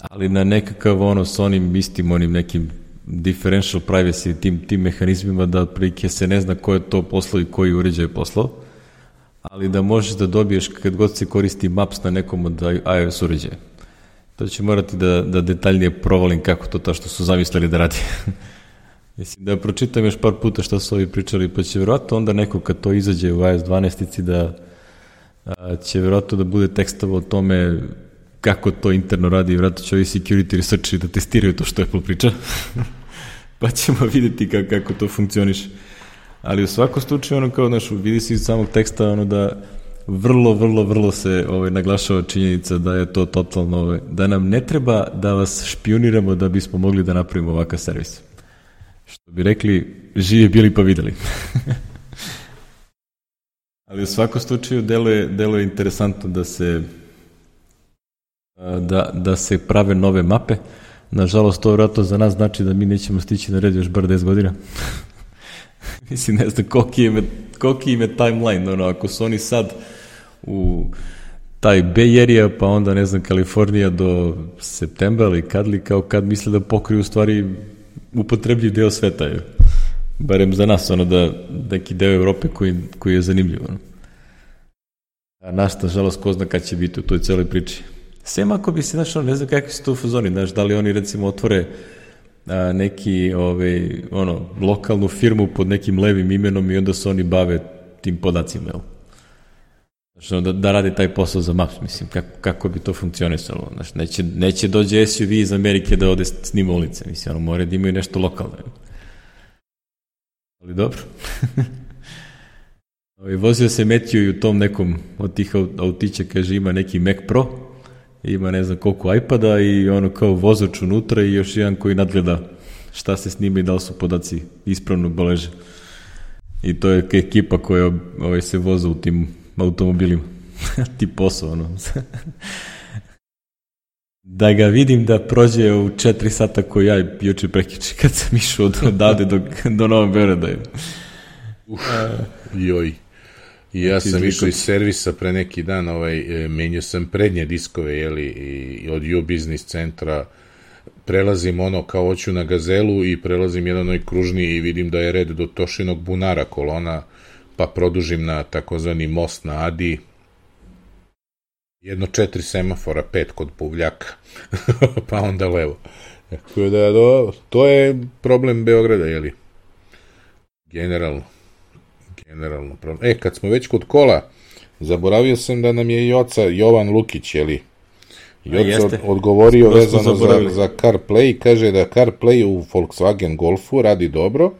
Speaker 1: ali na nekakav ono s onim istim onim nekim differential privacy tim, tim mehanizmima da otprilike se ne zna ko je to poslao i koji uređaj je poslao, ali da možeš da dobiješ kad god se koristi Maps na nekom od iOS uređaja. To će morati da, da detaljnije provalim kako to to što su zamislili da radi. [LAUGHS] Mislim da pročitam još par puta šta su ovi pričali, pa će verovatno onda neko kad to izađe u iOS 12 da će verovatno da bude tekstova o tome kako to interno radi i vratno će ovi security researcheri da testiraju to što Apple priča. [LAUGHS] pa ćemo videti kako, kako to funkcioniše. Ali u svakom slučaju, ono kao, znaš, vidi se iz samog teksta, ono da vrlo, vrlo, vrlo se ovaj, naglašava činjenica da je to totalno, ovaj, da nam ne treba da vas špioniramo da bismo mogli da napravimo ovakav servis. Što bi rekli, živi bili pa videli. [LAUGHS] Ali u svakom slučaju deluje, deluje interesantno da se da, da se prave nove mape. Nažalost, to vratno za nas znači da mi nećemo stići na red još bar 10 godina. [LAUGHS] Mislim, ne znam koliki im je, koliki im je timeline, ono, ako su oni sad u taj Bay Area, pa onda, ne znam, Kalifornija do septembra ili kad li, kao kad misle da pokriju u stvari upotrebljiv deo sveta. Je. Barem za nas, ono, da neki deo Evrope koji, koji je zanimljiv. Ono. A naš, nažalost, ko zna kad će biti u toj celoj priči. Sem ako bi se, znaš, ne znam kakvi su to u fazoni, znaš, da li oni recimo otvore a, neki, ovaj, ono, lokalnu firmu pod nekim levim imenom i onda se oni bave tim podacima, jel? Znači, da, da radi taj posao za Maps, mislim, kako, kako bi to funkcionisalo. Znači, neće, neće dođe SUV iz Amerike da ode snima ulice, mislim, ono, more da imaju nešto lokalno. Ali dobro. I [LAUGHS] vozio se Metju i u tom nekom od tih autića, kaže, ima neki Mac Pro, ima ne znam koliko iPada i ono kao vozač unutra i još jedan koji nadgleda šta se snima i da li su podaci ispravno beleže. I to je ekipa koja ovaj, se voza u tim automobilima. [LAUGHS] Ti posao, ono. [LAUGHS] da ga vidim da prođe u 4 sata koji ja juče prekiče kad sam išao od odavde do, do Novog Beograda.
Speaker 2: Uf, joj. Ja sam išao iz servisa pre neki dan, ovaj, e, menio sam prednje diskove, jeli, i od U Business centra, prelazim ono kao hoću na gazelu i prelazim jedan onaj kružni i vidim da je red do Tošinog bunara kolona, pa produžim na takozvani most na Adi, jedno četiri semafora, pet kod Puvljaka, [LAUGHS] pa onda levo. Tako da, do, to je problem Beograda, jeli? Generalno. Generalno problem. E, kad smo već kod kola, zaboravio sam da nam je i oca Jovan Lukić, jeli? Joca od, odgovorio Prosto vezano za, za CarPlay, kaže da CarPlay u Volkswagen Golfu radi dobro,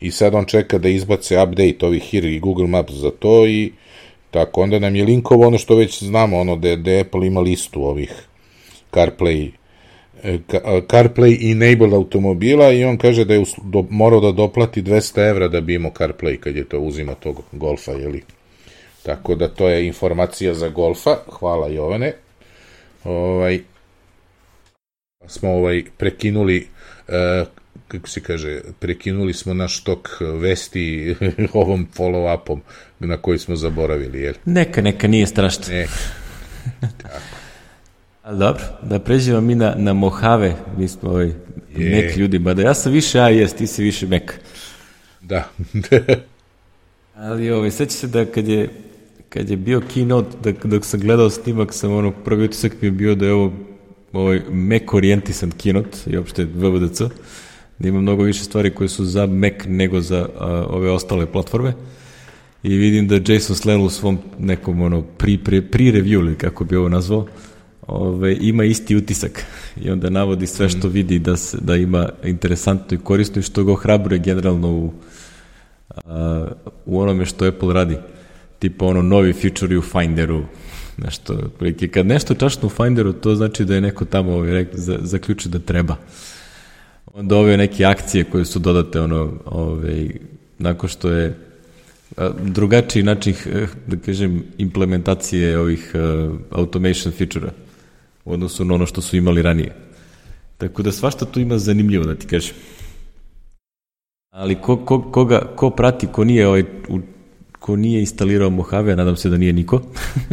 Speaker 2: i sad on čeka da izbace update ovih HIR i Google Maps za to i tako, onda nam je linkovo ono što već znamo, ono da, da Apple ima listu ovih CarPlay CarPlay enabled automobila i on kaže da je do, morao da doplati 200 evra da bi imao CarPlay kad je to uzima tog Golfa, jeli? Tako da to je informacija za Golfa. Hvala Jovane. Ovaj, smo ovaj prekinuli uh, kako se kaže, prekinuli smo naš tok vesti [LAUGHS] ovom follow-upom na koji smo zaboravili, jel?
Speaker 1: Neka, neka, nije strašno. Ne. Tako. [LAUGHS] Ali dobro, da pređemo mi na, na Mojave, mi smo ovaj, mek ljudi, mada ja sam više iOS, ti si više mek.
Speaker 2: Da. [LAUGHS]
Speaker 1: Ali ovaj, sveća se da kad je, kad je bio keynote, da, dok sam gledao snimak, sam ono, prvi utisak mi je bio da je ovo ovaj Mac orijentisan keynote i uopšte VVDC da ima mnogo više stvari koje su za Mac nego za a, ove ostale platforme. I vidim da Jason Slell u svom nekom ono, pri, pri, pri review ili kako bi ovo nazvao, ove, ima isti utisak i onda navodi sve što mhm. vidi da, se, da ima interesantno i korisno i što ga hrabruje generalno u, a, u onome što Apple radi. Tipa ono novi feature u Finderu, nešto, kad nešto čašno u Finderu, to znači da je neko tamo ovaj, zaključio da treba onda ove neke akcije koje su dodate ono, ove, nakon što je drugačiji način, eh, da kažem, implementacije ovih uh, automation feature-a u odnosu na ono što su imali ranije. Tako da svašta tu ima zanimljivo, da ti kažem. Ali ko, ko, koga, ko prati, ko nije, ovaj, u, ko nije instalirao Mojave, nadam se da nije niko,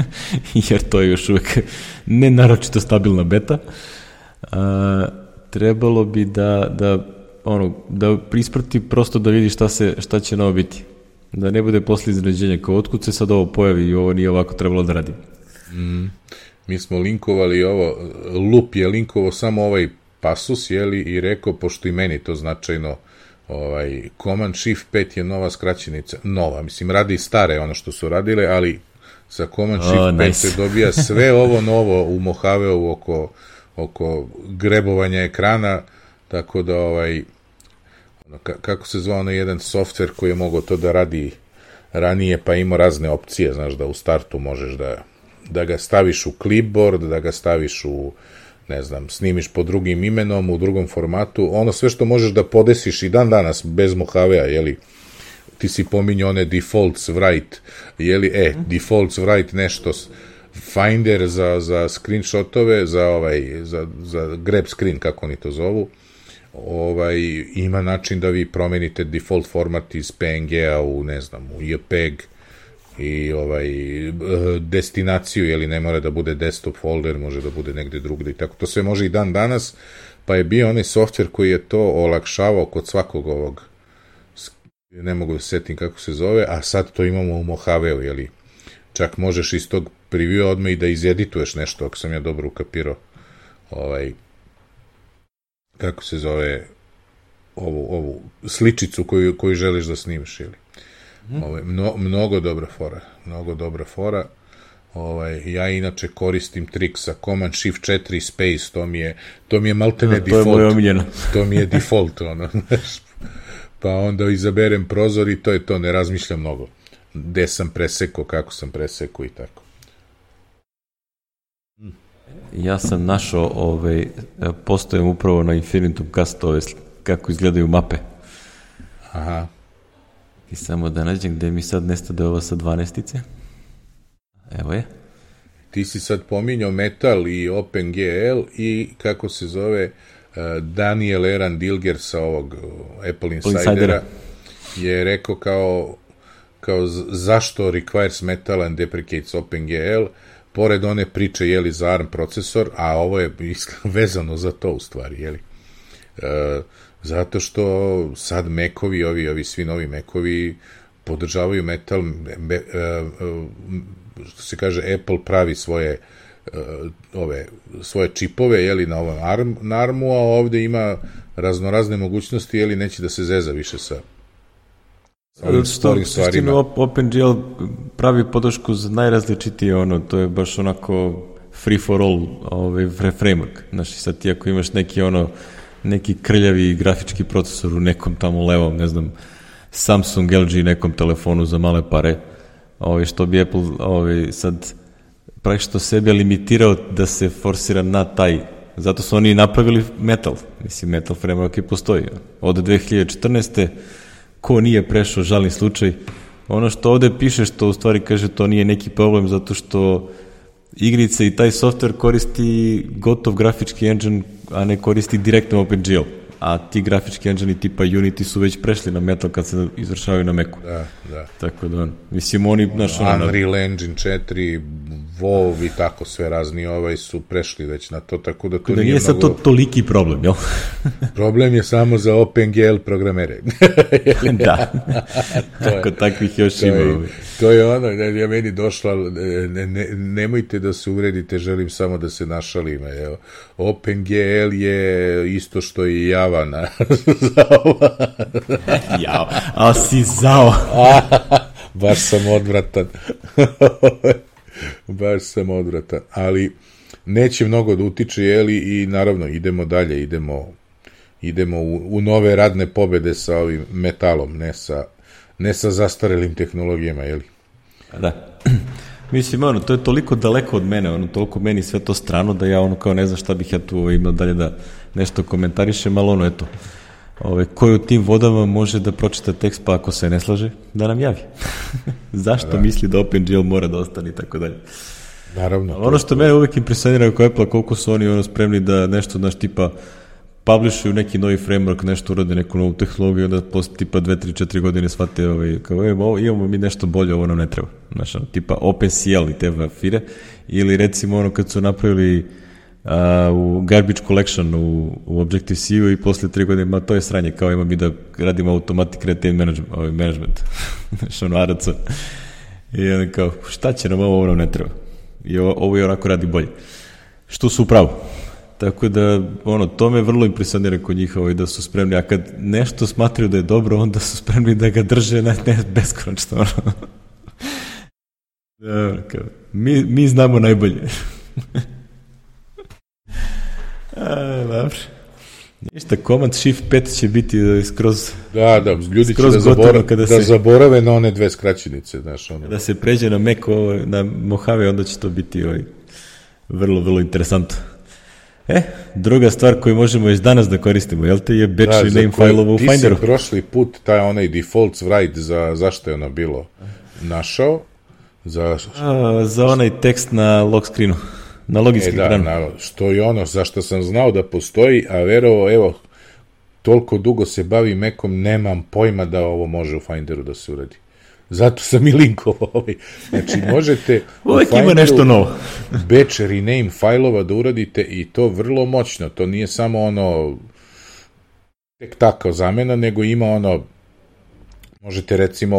Speaker 1: [LAUGHS] jer to je još uvek nenaročito stabilna beta, uh, trebalo bi da, da, ono, da prisprati prosto da vidi šta, se, šta će novo biti. Da ne bude posle iznenađenja, kao otkud se sad ovo pojavi i ovo nije ovako trebalo da radi.
Speaker 2: Mm, mi smo linkovali ovo, Lup je linkovo samo ovaj pasus, jeli, i rekao, pošto i meni to značajno, ovaj, Command Shift 5 je nova skraćenica, nova, mislim, radi stare ono što su radile, ali sa Command Shift oh, 5 nice. se dobija sve ovo novo u Mohaveu oko oko grebovanja ekrana, tako da ovaj, ono, kako se zvao onaj jedan softver koji je mogao to da radi ranije, pa ima razne opcije, znaš, da u startu možeš da, da ga staviš u clipboard, da ga staviš u ne znam, snimiš pod drugim imenom, u drugom formatu, ono sve što možeš da podesiš i dan danas bez Mojavea, jeli, ti si pominjao one defaults write, jeli, e, defaults write nešto, Finder za, za screenshotove, za, ovaj, za, za grab screen, kako oni to zovu, ovaj, ima način da vi promenite default format iz PNG-a u, ne znam, u JPEG i ovaj, destinaciju, jeli ne mora da bude desktop folder, može da bude negde drugde i tako. To sve može i dan danas, pa je bio onaj softver koji je to olakšavao kod svakog ovog ne mogu da setim kako se zove, a sad to imamo u Mohaveu, jeli, čak možeš iz tog preview odmah i da izedituješ nešto, ako sam ja dobro ukapirao. Ovaj, kako se zove ovu, ovu sličicu koju, koju želiš da snimiš ili. Mm. Ovaj, mno, mnogo dobra fora, mnogo dobra fora. Ovaj, ja inače koristim trik sa Command Shift 4 Space, to mi je, to mi je maltene [LAUGHS]
Speaker 1: to
Speaker 2: default.
Speaker 1: je moj omiljeno. [LAUGHS]
Speaker 2: to mi je default, ono, [LAUGHS] znaš. Pa onda izaberem prozor i to je to, ne razmišljam mnogo. Gde sam presekao, kako sam presekao i tako.
Speaker 1: Ja sam našao, ovaj, postojem upravo na Infinitum Cast, ove, kako izgledaju mape.
Speaker 2: Aha.
Speaker 1: I samo da nađem gde mi sad nestade ovo sa 12-ice. Evo je.
Speaker 2: Ti si sad pominjao Metal i OpenGL i kako se zove uh, Daniel Eran Dilger sa ovog Apple Insidera,
Speaker 1: Insidera.
Speaker 2: je rekao kao kao zašto requires metal and deprecates OpenGL, pored one priče jeli za ARM procesor, a ovo je [LAUGHS] vezano za to u stvari, jeli. E, zato što sad mekovi, ovi, ovi svi novi mekovi podržavaju metal, be, e, e, što se kaže, Apple pravi svoje e, ove svoje čipove jeli na ovom ARM, na ARMu, a ovde ima raznorazne mogućnosti, jeli neće da se zeza više sa
Speaker 1: Zato što u suštini OpenGL pravi podršku za najrazličitije ono, to je baš onako free for all ovaj framework. Znači sad ti ako imaš neki ono neki krljavi grafički procesor u nekom tamo levom, ne znam, Samsung, LG nekom telefonu za male pare, ovaj, što bi Apple ovaj, sad praktično sebe limitirao da se forsira na taj zato su oni napravili Metal. Mislim, Metal framework je postoji. Od 2014 ko nije prešao žalni slučaj. Ono što ovde piše, što u stvari kaže to nije neki problem zato što igrice i taj software koristi gotov grafički engine, a ne koristi direktno OpenGL. A ti grafički engine tipa Unity su već prešli na Metal kad se izvršavaju na Macu.
Speaker 2: Da, da.
Speaker 1: Tako da, mislim, oni... Naš, ono,
Speaker 2: Unreal Engine 4, WoW i tako sve razni ovaj su prešli već na to, tako da to
Speaker 1: da
Speaker 2: nije,
Speaker 1: sad
Speaker 2: mnogo...
Speaker 1: to toliki problem, jel? [LAUGHS]
Speaker 2: Problem je samo za OpenGL programere. [LAUGHS]
Speaker 1: da. [LAUGHS] Tako takvih još
Speaker 2: to
Speaker 1: ima.
Speaker 2: je,
Speaker 1: ovaj.
Speaker 2: to je ono, je meni došla, ne, ne, nemojte da se uvredite, želim samo da se našalim. Evo. OpenGL je isto što i Java na za ova.
Speaker 1: Jao, a si zao.
Speaker 2: Baš sam odvratan. Baš sam odvratan. Ali neće mnogo da utiče, jeli, i naravno idemo dalje, idemo idemo u, u nove radne pobede sa ovim metalom, ne sa, ne sa zastarelim tehnologijama, jeli?
Speaker 1: Da. [CLEARS THROAT] Mislim, ono, to je toliko daleko od mene, ono, toliko meni sve to strano da ja, ono, kao ne znam šta bih ja tu ovaj, imao dalje da nešto komentarišem, ali ono, eto, ovaj, koji u tim vodama može da pročita tekst, pa ako se ne slaže, da nam javi. [LAUGHS] Zašto da. misli da OpenGL mora da ostane i tako dalje.
Speaker 2: Naravno.
Speaker 1: Ono što mene uvek impresionira oko Apple, koliko su oni ono spremni da nešto, znaš, tipa, publishuju neki novi framework, nešto urade, neku novu tehnologiju, onda posle tipa 2, 3, 4 godine shvate ovaj, kao, e, ovo, imamo mi nešto bolje, ovo nam ne treba. Znaš, ono, tipa OpenCL i te fire, ili recimo ono kad su napravili a, u Garbage Collection u, u Objective-C-u i posle 3 godine, ma to je sranje, kao ima mi da radimo automatic retain management, ovaj, management. [LAUGHS] ARC. I onda kao, šta će nam ovo, ovo ne treba. I ovo, ovo je onako radi bolje. Što su upravo. Tako da, ono, to me vrlo impresionira kod njih ovaj, da su spremni, a kad nešto smatraju da je dobro, onda su spremni da ga drže na ne, beskonačno. Ono. [LAUGHS] da, kao, mi, mi znamo najbolje. [LAUGHS] a, dobro. Ništa, Command Shift 5 će biti skroz...
Speaker 2: Da, da, ljudi će da, zabora, kada da se, zaborave na one dve skraćenice, znaš, ono.
Speaker 1: Da se pređe na Mac, na Mojave, onda će to biti ovaj, vrlo, vrlo interesantno. E, druga stvar koju možemo još danas da koristimo, jel te je batch da, name file-ova u Finderu?
Speaker 2: Ti si prošli put taj onaj default write za zašto je ono bilo našao? Za,
Speaker 1: A, za onaj tekst na lock screenu, na logijskim
Speaker 2: e, da. Na, što je ono zašto sam znao da postoji, a verovo, evo, toliko dugo se bavi Macom, nemam pojma da ovo može u Finderu da se uradi. Zato sam i linkovao ovaj. Znači, [LAUGHS] možete
Speaker 1: Uvijek ima nešto novo.
Speaker 2: batch rename fajlova da uradite i to vrlo moćno. To nije samo ono tek takao zamena, nego ima ono Možete recimo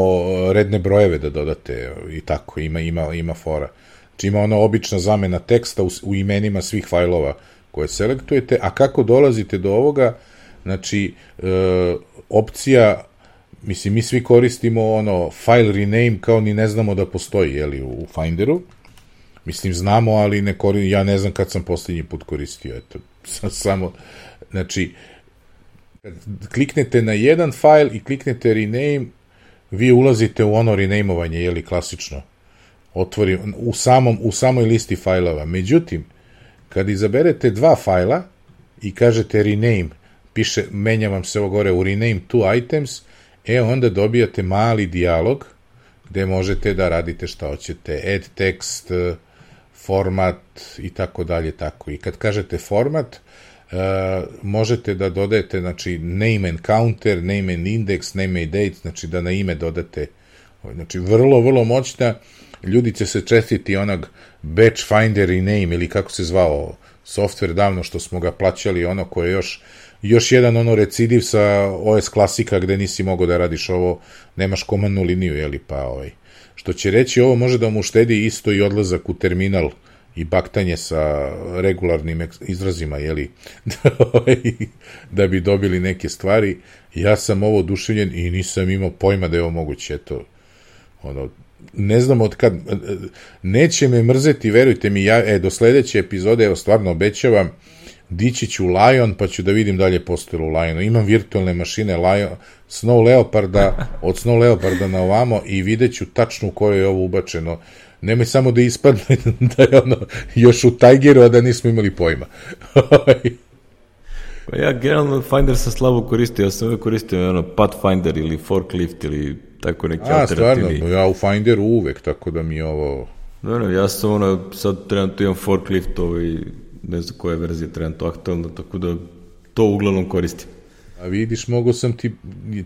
Speaker 2: redne brojeve da dodate i tako, ima, ima, ima fora. Znači ima ono obična zamena teksta u, u imenima svih fajlova koje selektujete, a kako dolazite do ovoga, znači e, opcija mislim, mi svi koristimo ono file rename kao ni ne znamo da postoji, jeli, u Finderu. Mislim, znamo, ali ne koristim, ja ne znam kad sam poslednji put koristio, eto, [LAUGHS] samo, znači, kad kliknete na jedan file i kliknete rename, vi ulazite u ono renameovanje, jeli, klasično. Otvori, u, samom, u samoj listi fajlova. Međutim, kad izaberete dva fajla i kažete rename, piše, menja vam se ovo gore u rename two items, e onda dobijate mali dijalog gde možete da radite šta hoćete, add text, format i tako dalje, tako. I kad kažete format, uh, možete da dodajete, znači, name and counter, name and index, name and date, znači da na ime dodate, znači, vrlo, vrlo moćna, ljudi će se čestiti onog batch finder i name, ili kako se zvao software davno što smo ga plaćali, ono koje još još jedan ono recidiv sa OS klasika gde nisi mogao da radiš ovo, nemaš komandnu liniju, jeli, pa ovaj. Što će reći, ovo može da mu uštedi isto i odlazak u terminal i baktanje sa regularnim izrazima, jeli, [LAUGHS] ovaj, da bi dobili neke stvari. Ja sam ovo oduševljen i nisam imao pojma da je ovo moguće, eto, ono, ne znam od kad, neće me mrzeti, verujte mi, ja, e, do sledeće epizode, evo, stvarno obećavam, dići ću Lion, pa ću da vidim dalje postojilo u Lionu. Imam virtualne mašine Lion, Snow Leoparda, od Snow Leoparda na ovamo i vidjet ću tačno u kojoj je ovo ubačeno. Nemoj samo da ispadne [LAUGHS] da je ono još u Tigeru, a da nismo imali pojma. [LAUGHS]
Speaker 1: pa ja generalno Finder sam slabo koristio, ja sam uvek koristio ono Pathfinder ili Forklift ili tako neki
Speaker 2: a, alternativni. stvarno, ja u Finderu uvek, tako da mi ovo...
Speaker 1: Ne, ne, ja sam ono, sad trenutno imam Forklift ovaj, ne znam koja verzija trenutno aktualna, tako da to uglavnom koristim.
Speaker 2: A vidiš, mogo sam ti,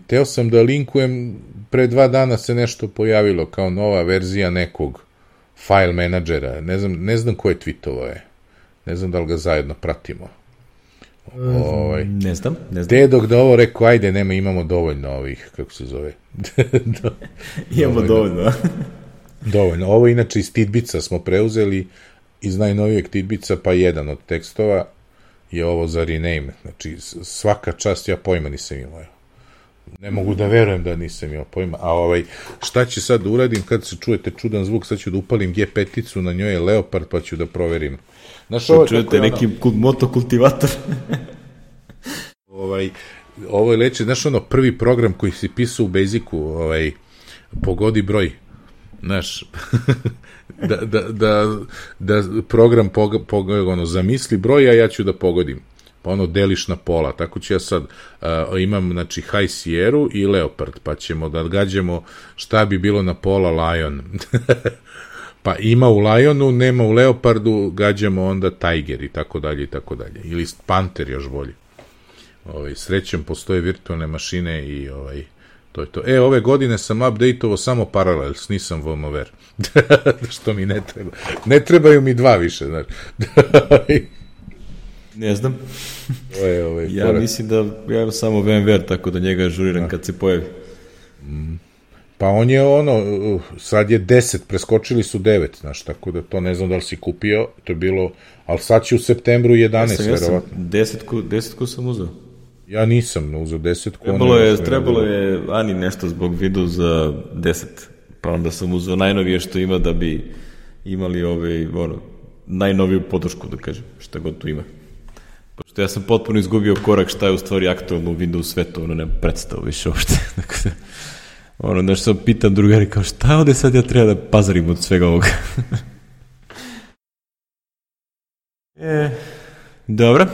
Speaker 2: teo sam da linkujem, pre dva dana se nešto pojavilo kao nova verzija nekog file menadžera, ne znam, ne znam ko je tweetovo je, ne znam da li ga zajedno pratimo.
Speaker 1: Ovaj, ne znam, ne znam.
Speaker 2: Te dok da ovo rekao, ajde, nema, imamo dovoljno ovih, kako se zove. [LAUGHS]
Speaker 1: Do, imamo dovoljno. dovoljno.
Speaker 2: dovoljno. Ovo inače iz Tidbica smo preuzeli, iz najnovijeg tidbica, pa jedan od tekstova je ovo za rename. Znači, svaka čast ja pojma nisam imao. Ne mogu da verujem da nisam imao pojma. A ovaj, šta će sad da uradim kad se čujete čudan zvuk, sad ću da upalim G5-icu, na njoj je Leopard, pa ću da proverim.
Speaker 1: Znaš, ovo, čujete neki ono... motokultivator. [LAUGHS]
Speaker 2: ovaj, ovo je leče, znaš ono, prvi program koji si pisao u Basicu, ovaj, pogodi broj. Znaš, [LAUGHS] da, da, da, da program pog, pog, ono, zamisli broj, a ja ću da pogodim. Pa ono deliš na pola. Tako ću ja sad, uh, imam znači High Sierra i Leopard, pa ćemo da gađamo šta bi bilo na pola Lion. [LAUGHS] pa ima u Lionu, nema u Leopardu, gađamo onda Tiger i tako dalje i tako dalje. Ili Panther još bolje. Ovaj, srećem postoje virtualne mašine i ovaj, To je to. E, ove godine sam updateovo samo Parallels, nisam VMware. [LAUGHS] Što mi ne treba. Ne trebaju mi dva više, znači. [LAUGHS]
Speaker 1: ne znam. [LAUGHS]
Speaker 2: To je ovaj
Speaker 1: ja korak. mislim da ja imam samo VMware, tako da njega žuriram da. kad se pojavi.
Speaker 2: Mm. Pa on je ono, uh, sad je 10, preskočili su 9, znaš, tako da to ne znam da li si kupio, to je bilo, ali sad će u septembru 11, ja sam, ja
Speaker 1: sam, desetku, desetku sam uzao.
Speaker 2: Ja nisam uzeo desetku.
Speaker 1: Trebalo je, trebalo je Ani nešto zbog vidu za deset, pa onda sam uzeo najnovije što ima da bi imali ovaj, ono, najnoviju podršku, da kažem, šta god tu ima. Pošto ja sam potpuno izgubio korak šta je u stvari aktualno u Windows svetu, ono nema predstavu više uopšte. [LAUGHS] Dakle, ono, nešto sam pitan drugari kao šta ovde sad ja treba da pazarim od svega ovoga. [LAUGHS] e, dobro.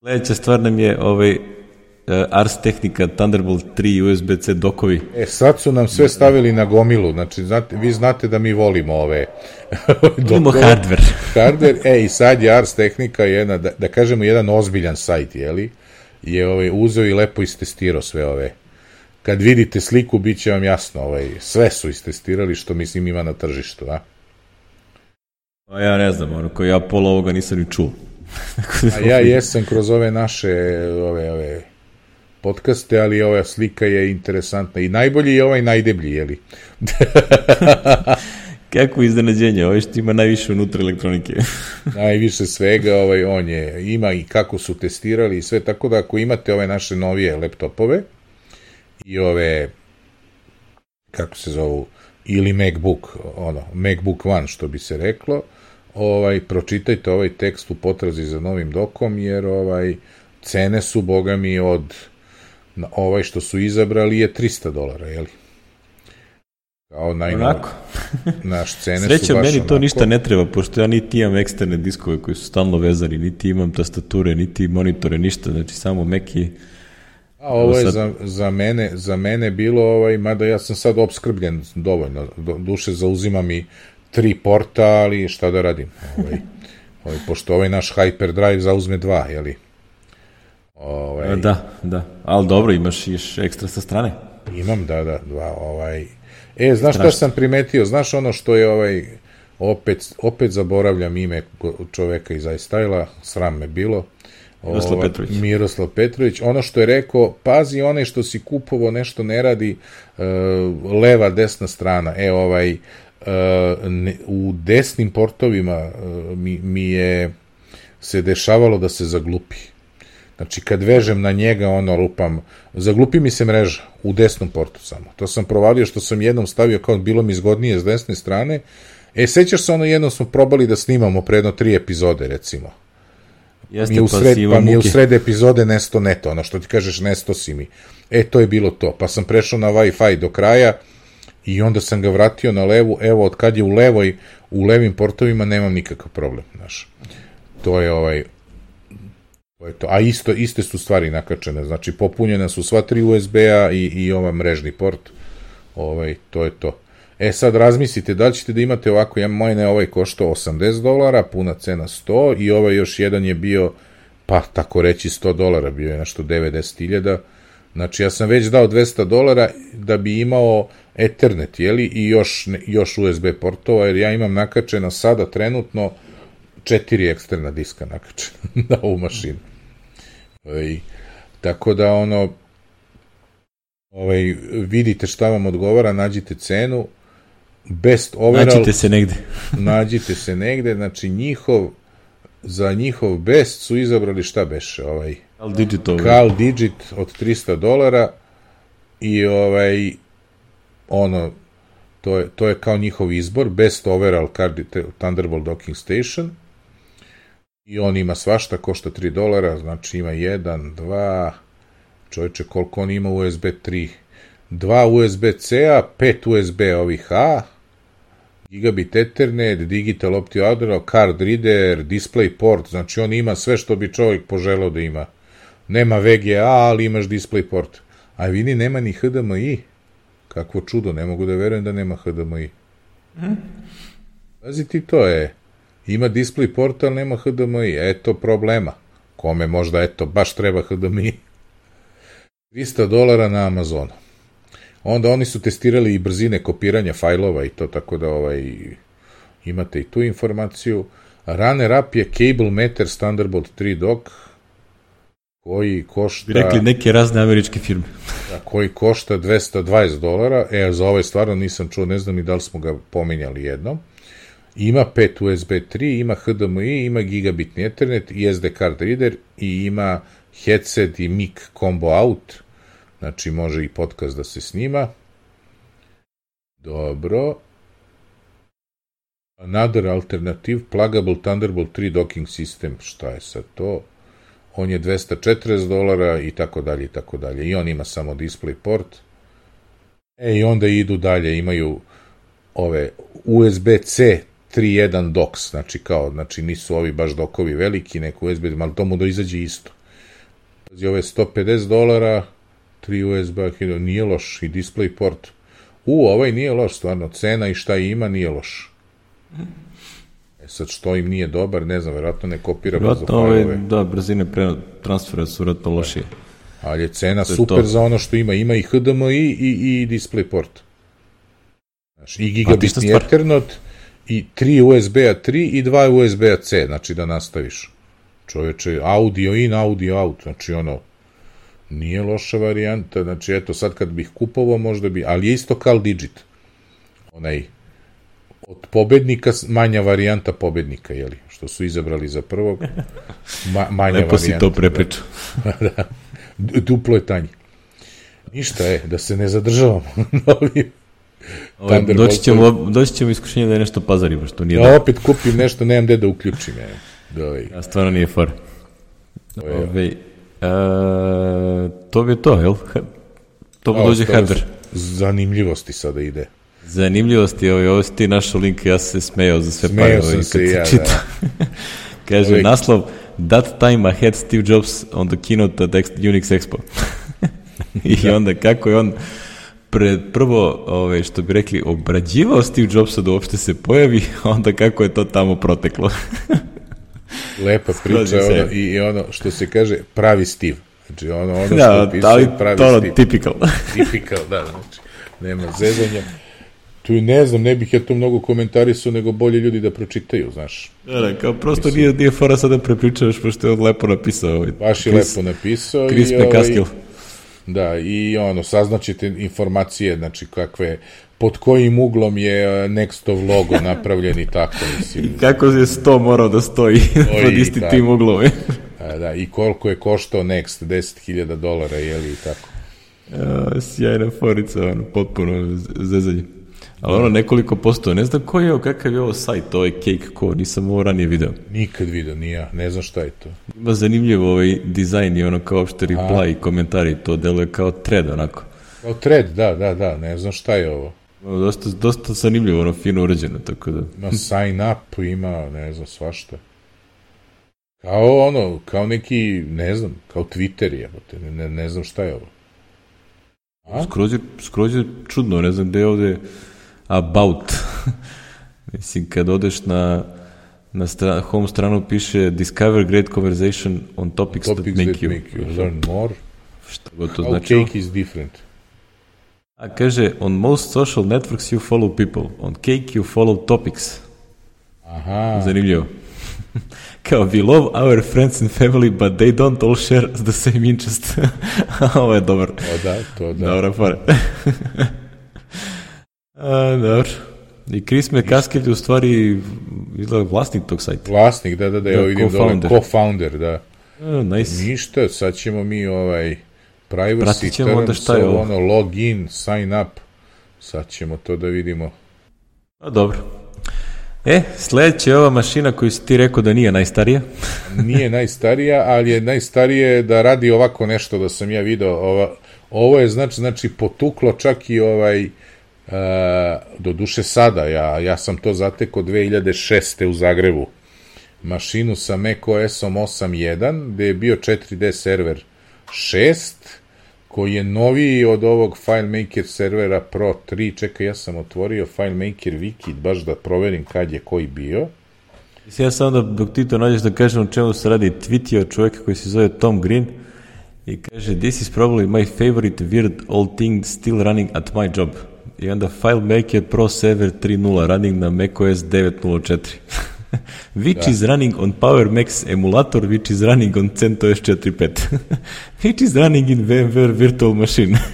Speaker 1: Sledeća stvar nam je ovaj, uh, Ars Technica Thunderbolt 3 USB-C dokovi.
Speaker 2: E, sad su nam sve stavili na gomilu, znači znate, vi znate da mi volimo ove [LAUGHS]
Speaker 1: Volimo hardware. [LAUGHS]
Speaker 2: hardware, e, i sad je Ars Technica jedna, da, da kažemo, jedan ozbiljan sajt, jeli? Je ovaj, uzeo i lepo istestirao sve ove kad vidite sliku, bit će vam jasno, ovaj, sve su istestirali što mislim ima na tržištu, a?
Speaker 1: Pa ja ne znam, ono, ko ja pola ovoga nisam ni čuo. [LAUGHS]
Speaker 2: A ja jesam kroz ove naše, ove, ove podcaste, ali ova slika je interesantna i najbolji je ovaj najdeblji, jeli? [LAUGHS]
Speaker 1: Kako iznenađenje, ovaj što ima najviše unutra elektronike. [LAUGHS]
Speaker 2: najviše svega, ovaj, on je, ima i kako su testirali i sve, tako da ako imate ove naše novije laptopove i ove, kako se zovu, ili MacBook, ono, MacBook One, što bi se reklo, ovaj, pročitajte ovaj tekst u potrazi za novim dokom, jer ovaj, cene su, boga mi, od ovaj što su izabrali je 300 dolara, jeli?
Speaker 1: Kao najnovi. Onako.
Speaker 2: Naš cene
Speaker 1: Sreća,
Speaker 2: su baš
Speaker 1: meni to
Speaker 2: onako.
Speaker 1: ništa ne treba, pošto ja niti imam eksterne diskove koji su stalno vezani, niti imam tastature, niti monitore, ništa, znači samo meki...
Speaker 2: A ovo je sad... za, za, mene, za mene bilo, ovaj, mada ja sam sad obskrbljen dovoljno, do, duše zauzima mi tri porta, ali šta da radim? Ovaj, [LAUGHS] ovaj, pošto ovaj naš Hyperdrive zauzme dva, jeli?
Speaker 1: Ovaj, da, da, ali dobro, imaš još ekstra sa strane.
Speaker 2: Imam, da, da, dva, ovaj... E, znaš šta sam primetio? Znaš ono što je ovaj... Opet, opet zaboravljam ime čoveka iz iStyla, sram me bilo.
Speaker 1: Miroslav ovaj, Petrović.
Speaker 2: Miroslav Petrović. Ono što je rekao, pazi onaj što si kupovo nešto ne radi, uh, leva, desna strana. E, ovaj, ne, u desnim portovima uh, mi, mi je se dešavalo da se zaglupi. Znači, kad vežem na njega, ono, lupam, zaglupi mi se mreža u desnom portu samo. To sam provalio što sam jednom stavio kao bilo mi zgodnije s desne strane. E, sećaš se ono, jednom smo probali da snimamo predno tri epizode, recimo.
Speaker 1: Jeste,
Speaker 2: mi u sred, pa, pa mi je u sred epizode nesto neto, ono što ti kažeš nesto si mi. E, to je bilo to. Pa sam prešao na Wi-Fi do kraja i onda sam ga vratio na levu. Evo, od kad je u levoj, u levim portovima nemam nikakav problem, znaš. To je ovaj, To je to. A isto, iste su stvari nakačene, znači popunjena su sva tri USB-a i, i ova mrežni port. Ovaj, to je to. E sad razmislite da li ćete da imate ovako, ja moj ne ovaj koštao 80 dolara, puna cena 100 i ovaj još jedan je bio, pa tako reći 100 dolara, bio je nešto 90.000. Znači ja sam već dao 200 dolara da bi imao Ethernet, jeli, i još, još USB portova, jer ja imam nakačena sada trenutno četiri eksterna diska nakačena [LAUGHS] na ovu mašinu. I, tako da ono ovaj, vidite šta vam odgovara, nađite cenu, best overall...
Speaker 1: Nađite se negde. [LAUGHS]
Speaker 2: nađite se negde, znači njihov, za njihov best su izabrali šta beše, ovaj...
Speaker 1: Cal Digit ovaj.
Speaker 2: Cal Digit od 300 dolara i ovaj, ono, to je, to je kao njihov izbor, best overall card Thunderbolt docking station, i on ima svašta, košta 3 dolara, znači ima 1, 2, čovječe koliko on ima USB 3, 2 USB-C-a, 5 USB ovih A, gigabit Ethernet, digital optio audio, card reader, display port, znači on ima sve što bi čovjek poželao da ima. Nema VGA, ali imaš display port. A vidi, nema ni HDMI. Kakvo čudo, ne mogu da verujem da nema HDMI. Mm. Pazi ti, to je ima display port, ali nema HDMI. Eto problema. Kome možda, eto, baš treba HDMI. 300 dolara na Amazonu. Onda oni su testirali i brzine kopiranja fajlova i to, tako da ovaj, imate i tu informaciju. Runner up je Cable Meter Thunderbolt 3 dock, koji košta...
Speaker 1: Rekli neke razne američke firme.
Speaker 2: da, koji košta 220 dolara. E, za ovaj stvarno nisam čuo, ne znam i da li smo ga pominjali jednom. Ima 5 USB 3, ima HDMI, ima gigabitni Ethernet i SD card reader i ima headset i mic combo out. Znači može i podcast da se snima. Dobro. Another alternative, pluggable Thunderbolt 3 docking system. Šta je sad to? On je 240 dolara i tako dalje i tako dalje. I on ima samo display port. E i onda idu dalje, imaju ove USB-C 3.1 docs, znači kao, znači nisu ovi baš dokovi veliki, neko USB, ali to mu da izađe isto. Pazi, ove 150 dolara, 3 USB, nije loš i display port. U, ovaj nije loš, stvarno, cena i šta ima nije loš. E sad, što im nije dobar, ne znam, verovatno ne kopira
Speaker 1: brzo fajlove. Da, brzine pre transfera su verovatno lošije.
Speaker 2: Ali je cena to super je to. za ono što ima. Ima i HDMI i, i, i display port. Znači, i gigabitni Ethernet, i 3 USB-a 3 i 2 USB-a C, znači da nastaviš. Čoveče, audio in, audio out, znači ono, Nije loša varijanta, znači eto sad kad bih kupovao možda bi, ali je isto Cal Digit. Onaj od pobednika manja varijanta pobednika, jeli, što su izabrali za prvog, ma, manja
Speaker 1: Lepo
Speaker 2: varijanta.
Speaker 1: si to prepričao. [LAUGHS]
Speaker 2: da, duplo je tanji. Ništa je, da se ne zadržavamo [LAUGHS] na ovim
Speaker 1: Ovaj,
Speaker 2: Thunderboltovima.
Speaker 1: doći, ćemo, doći ćemo iskušenje da je nešto pazarimo, što nije
Speaker 2: Ja
Speaker 1: da.
Speaker 2: opet kupim nešto, nemam gde da uključim. Je. Da, ovaj,
Speaker 1: A stvarno nije fora.
Speaker 2: je-
Speaker 1: Ove, e, to bi to, jel? To mu dođe
Speaker 2: su Zanimljivosti sada ide.
Speaker 1: Zanimljivosti, ovaj, ovo si ti našao link, ja sam se smejao za sve
Speaker 2: Smejao
Speaker 1: pare.
Speaker 2: sam
Speaker 1: Ovaj,
Speaker 2: se ja,
Speaker 1: čita. [LAUGHS] Kaže,
Speaker 2: Uvijek.
Speaker 1: naslov, That time I had Steve Jobs on the keynote at Unix Expo. [LAUGHS] I onda kako je on pred prvo, ovaj, što bi rekli, obrađivao Steve Jobsa da uopšte se pojavi, [LAUGHS] onda kako je to tamo proteklo.
Speaker 2: Lepa priča
Speaker 1: je
Speaker 2: ono, i, ono što se kaže pravi Steve. Znači ono, ono što
Speaker 1: da,
Speaker 2: opisuje
Speaker 1: ali
Speaker 2: pravi
Speaker 1: to
Speaker 2: Steve.
Speaker 1: typical. [LAUGHS] [LAUGHS]
Speaker 2: Tipikal, da, znači, nema zezanja. Tu ne znam, ne bih ja to mnogo komentarisao, nego bolje ljudi da pročitaju, znaš.
Speaker 1: Da, da, kao prosto nije, nije fora sada prepričavaš, pošto je on lepo napisao. Ovaj.
Speaker 2: Baš je
Speaker 1: Chris-
Speaker 2: lepo napisao.
Speaker 1: Chris
Speaker 2: i,
Speaker 1: McCaskill.
Speaker 2: Da, i ono, saznaćete informacije, znači kakve, pod kojim uglom je e, Nextov logo [LAUGHS] napravljen i tako, mislim.
Speaker 1: Kako je 100 morao da stoji [LAUGHS] pod isti
Speaker 2: tako.
Speaker 1: tim uglom. [LAUGHS]
Speaker 2: A, da, i koliko je koštao Next, 10.000 dolara, jeli, i tako.
Speaker 1: Ja, sjajna forica, ono, potpuno zezanje. Ali ono, nekoliko posto, ne znam koji je, ovo, kakav je ovo sajt, ovaj Cake Co, nisam ovo ranije video.
Speaker 2: Nikad vidio, ni ja, ne znam šta je to.
Speaker 1: Ima zanimljivo ovaj dizajn i ono kao opšte reply i komentari, to deluje kao thread, onako.
Speaker 2: Kao thread, da, da, da, ne znam šta je ovo.
Speaker 1: Dosta, dosta zanimljivo, ono, fino urađeno, tako da...
Speaker 2: Ima sign up, ima, ne znam, svašta. Kao ono, kao neki, ne znam, kao Twitter je, ne, ne, ne znam šta je ovo. A?
Speaker 1: Skroz je, skroz je čudno, ne znam gde je ovde about. Mislim, kad odeš na, na stra, home stranu piše Discover great conversation on topics,
Speaker 2: Topics
Speaker 1: that make
Speaker 2: that
Speaker 1: you.
Speaker 2: make you learn more.
Speaker 1: Šta god to znači.
Speaker 2: cake is different.
Speaker 1: A kaže, on most social networks you follow people, on cake you follow topics.
Speaker 2: Aha,
Speaker 1: Zanimljivo. [LAUGHS] Kao, we love our friends and family, but they don't all share the same interest. [LAUGHS] Ovo je dobar.
Speaker 2: o da, to da.
Speaker 1: Dobra fora. [LAUGHS] A, dobro. I Chris McCaskill je u stvari izgleda vlasnik tog sajta.
Speaker 2: Vlasnik, da, da, da, evo
Speaker 1: Da,
Speaker 2: vidim dole,
Speaker 1: co-founder.
Speaker 2: co-founder, da.
Speaker 1: A, nice.
Speaker 2: Ništa, sad ćemo mi ovaj privacy
Speaker 1: Pratit ćemo onda
Speaker 2: terms,
Speaker 1: šta je ovo.
Speaker 2: ono, login, sign up, sad ćemo to da vidimo.
Speaker 1: A, dobro. E, sledeća je ova mašina koju si ti rekao da nije najstarija. [LAUGHS]
Speaker 2: Nije najstarija, ali je najstarije da radi ovako nešto da sam ja video. Ova, ovo je znači, znači potuklo čak i ovaj Uh, do duše sada, ja, ja sam to zatekao 2006. u Zagrebu. Mašinu sa macOS-om 8.1, gde je bio 4D server 6, koji je noviji od ovog FileMaker servera Pro 3. Čekaj, ja sam otvorio FileMaker Wiki baš da proverim kad je koji bio.
Speaker 1: Ja sam onda, dok ti to nađeš da kažem o čemu se radi, tweetio čovjeka koji se zove Tom Green i kaže, this is probably my favorite weird old thing still running at my job. I onda FileMaker Pro Server 3.0 running na macOS 9.04. [LAUGHS] [LAUGHS] which is running on Power Max emulator, which is running on CentOS 4.5. [LAUGHS] which is running in VMware virtual machine. [LAUGHS]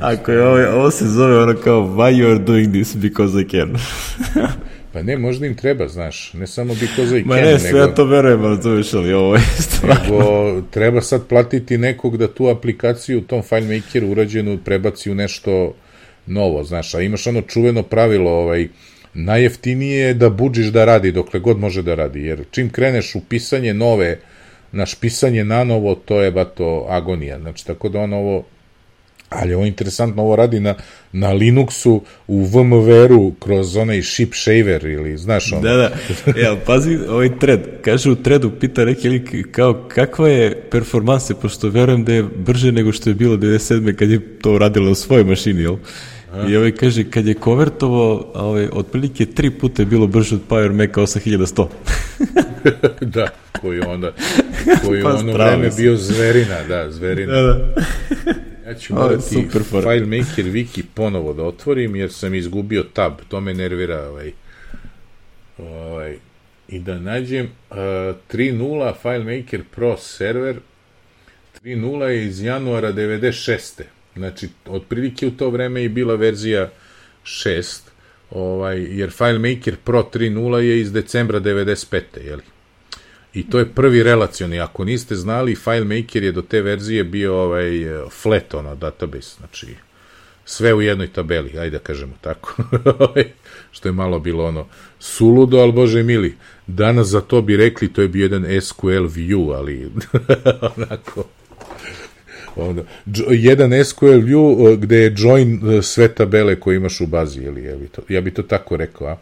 Speaker 1: Ako je ovo, ovo se zove ono kao why you are doing this because I can.
Speaker 2: Pa ne, možda im treba, znaš, ne samo because I
Speaker 1: Ma
Speaker 2: can,
Speaker 1: ne, sve
Speaker 2: nego,
Speaker 1: ja to verujem, ali zoveš, ali ovo je stvar.
Speaker 2: nego treba sad platiti nekog da tu aplikaciju u tom FileMakeru urađenu prebaci u nešto novo, znaš, a imaš ono čuveno pravilo, ovaj, najjeftinije je da buđiš da radi dokle god može da radi, jer čim kreneš u pisanje nove, naš pisanje na novo, to je bato agonija, znači, tako da on ovo ali ovo interesantno, ovo radi na, na Linuxu u VMware-u kroz onaj ship shaver ili, znaš ono.
Speaker 1: Da, da. E, ali pazi, ovaj thread. Kaže u threadu, pita neki lik kao kakva je performanse, pošto verujem da je brže nego što je bilo 97. kad je to radilo u svojoj mašini, jel? I ovaj kaže, kad je konvertovao, ovaj, otprilike tri puta je bilo brže od Power Maca 8100. [LAUGHS]
Speaker 2: da, koji onda, koji
Speaker 1: Pa,
Speaker 2: ono vreme bio zverina, da, zverina.
Speaker 1: da, da. [LAUGHS]
Speaker 2: Ja ću morati. FileMaker Wiki ponovo da otvorim, jer sam izgubio tab, to me nervira, ovaj, ovaj, i da nađem uh, 3.0 FileMaker Pro server 3.0 je iz januara 96. Znači, otprilike u to vreme je bila verzija 6, ovaj, jer FileMaker Pro 3.0 je iz decembra 95. Jeli? I to je prvi relacioni. Ako niste znali, FileMaker je do te verzije bio ovaj, flat, ono, database. Znači, sve u jednoj tabeli, ajde da kažemo tako. [LAUGHS] Što je malo bilo ono suludo, ali bože mili, danas za to bi rekli to je bio jedan SQL view, ali [LAUGHS] onako onda, jedan SQL view gde je join e, sve tabele koje imaš u bazi, ili bi to, ja bi to tako rekao, a?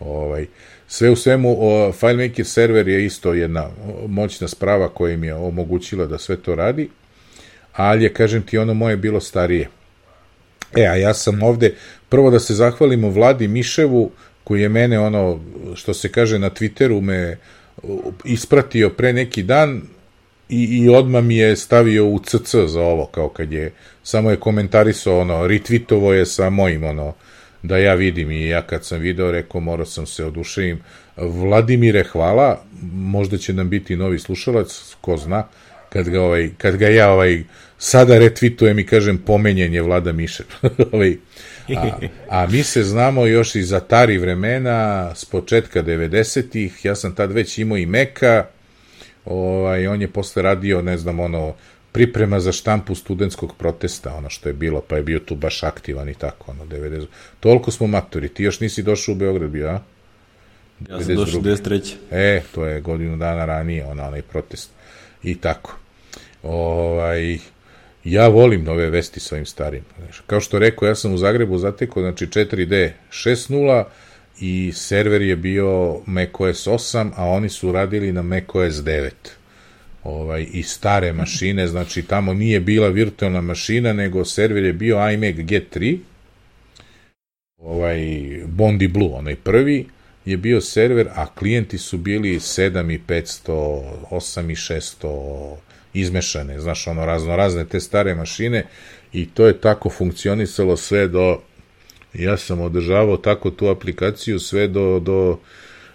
Speaker 2: Ovaj, sve u svemu, o, FileMaker server je isto jedna moćna sprava koja im je omogućila da sve to radi, ali je, kažem ti, ono moje bilo starije. E, a ja sam ovde, prvo da se zahvalimo Vladi Miševu, koji je mene, ono, što se kaže na Twitteru, me ispratio pre neki dan i, i odmah mi je stavio u CC za ovo, kao kad je, samo je komentarisao, ono, retvitovo je sa mojim, ono, da ja vidim i ja kad sam video, rekao, morao sam se oduševim. Vladimire, hvala, možda će nam biti novi slušalac, ko zna, kad ga, ovaj, kad ga ja ovaj, sada retvitujem i kažem pomenjen je Vlada Mišev. [LAUGHS] ovaj, a, a mi se znamo još iz Atari vremena, s početka 90-ih, ja sam tad već imao i Meka, ovaj, on je posle radio, ne znam, ono, priprema za štampu studentskog protesta, ono što je bilo, pa je bio tu baš aktivan i tako, ono, 90. Toliko smo maturi, ti još nisi došao u Beograd bio, a?
Speaker 1: Ja sam došao 93.
Speaker 2: E, to je godinu dana ranije, ona, onaj protest. I tako. Ovaj, ja volim nove vesti sa ovim starim. Kao što rekao, ja sam u Zagrebu zatekao, znači 4D 6.0 i server je bio macOS 8, a oni su radili na macOS 9 ovaj, i stare mašine, znači tamo nije bila virtualna mašina, nego server je bio iMac G3, ovaj Bondi Blue, onaj prvi, je bio server, a klijenti su bili 7 i 500, 8 i 600, izmešane, znaš, ono, razno razne te stare mašine i to je tako funkcionisalo sve do, ja sam održavao tako tu aplikaciju sve do, do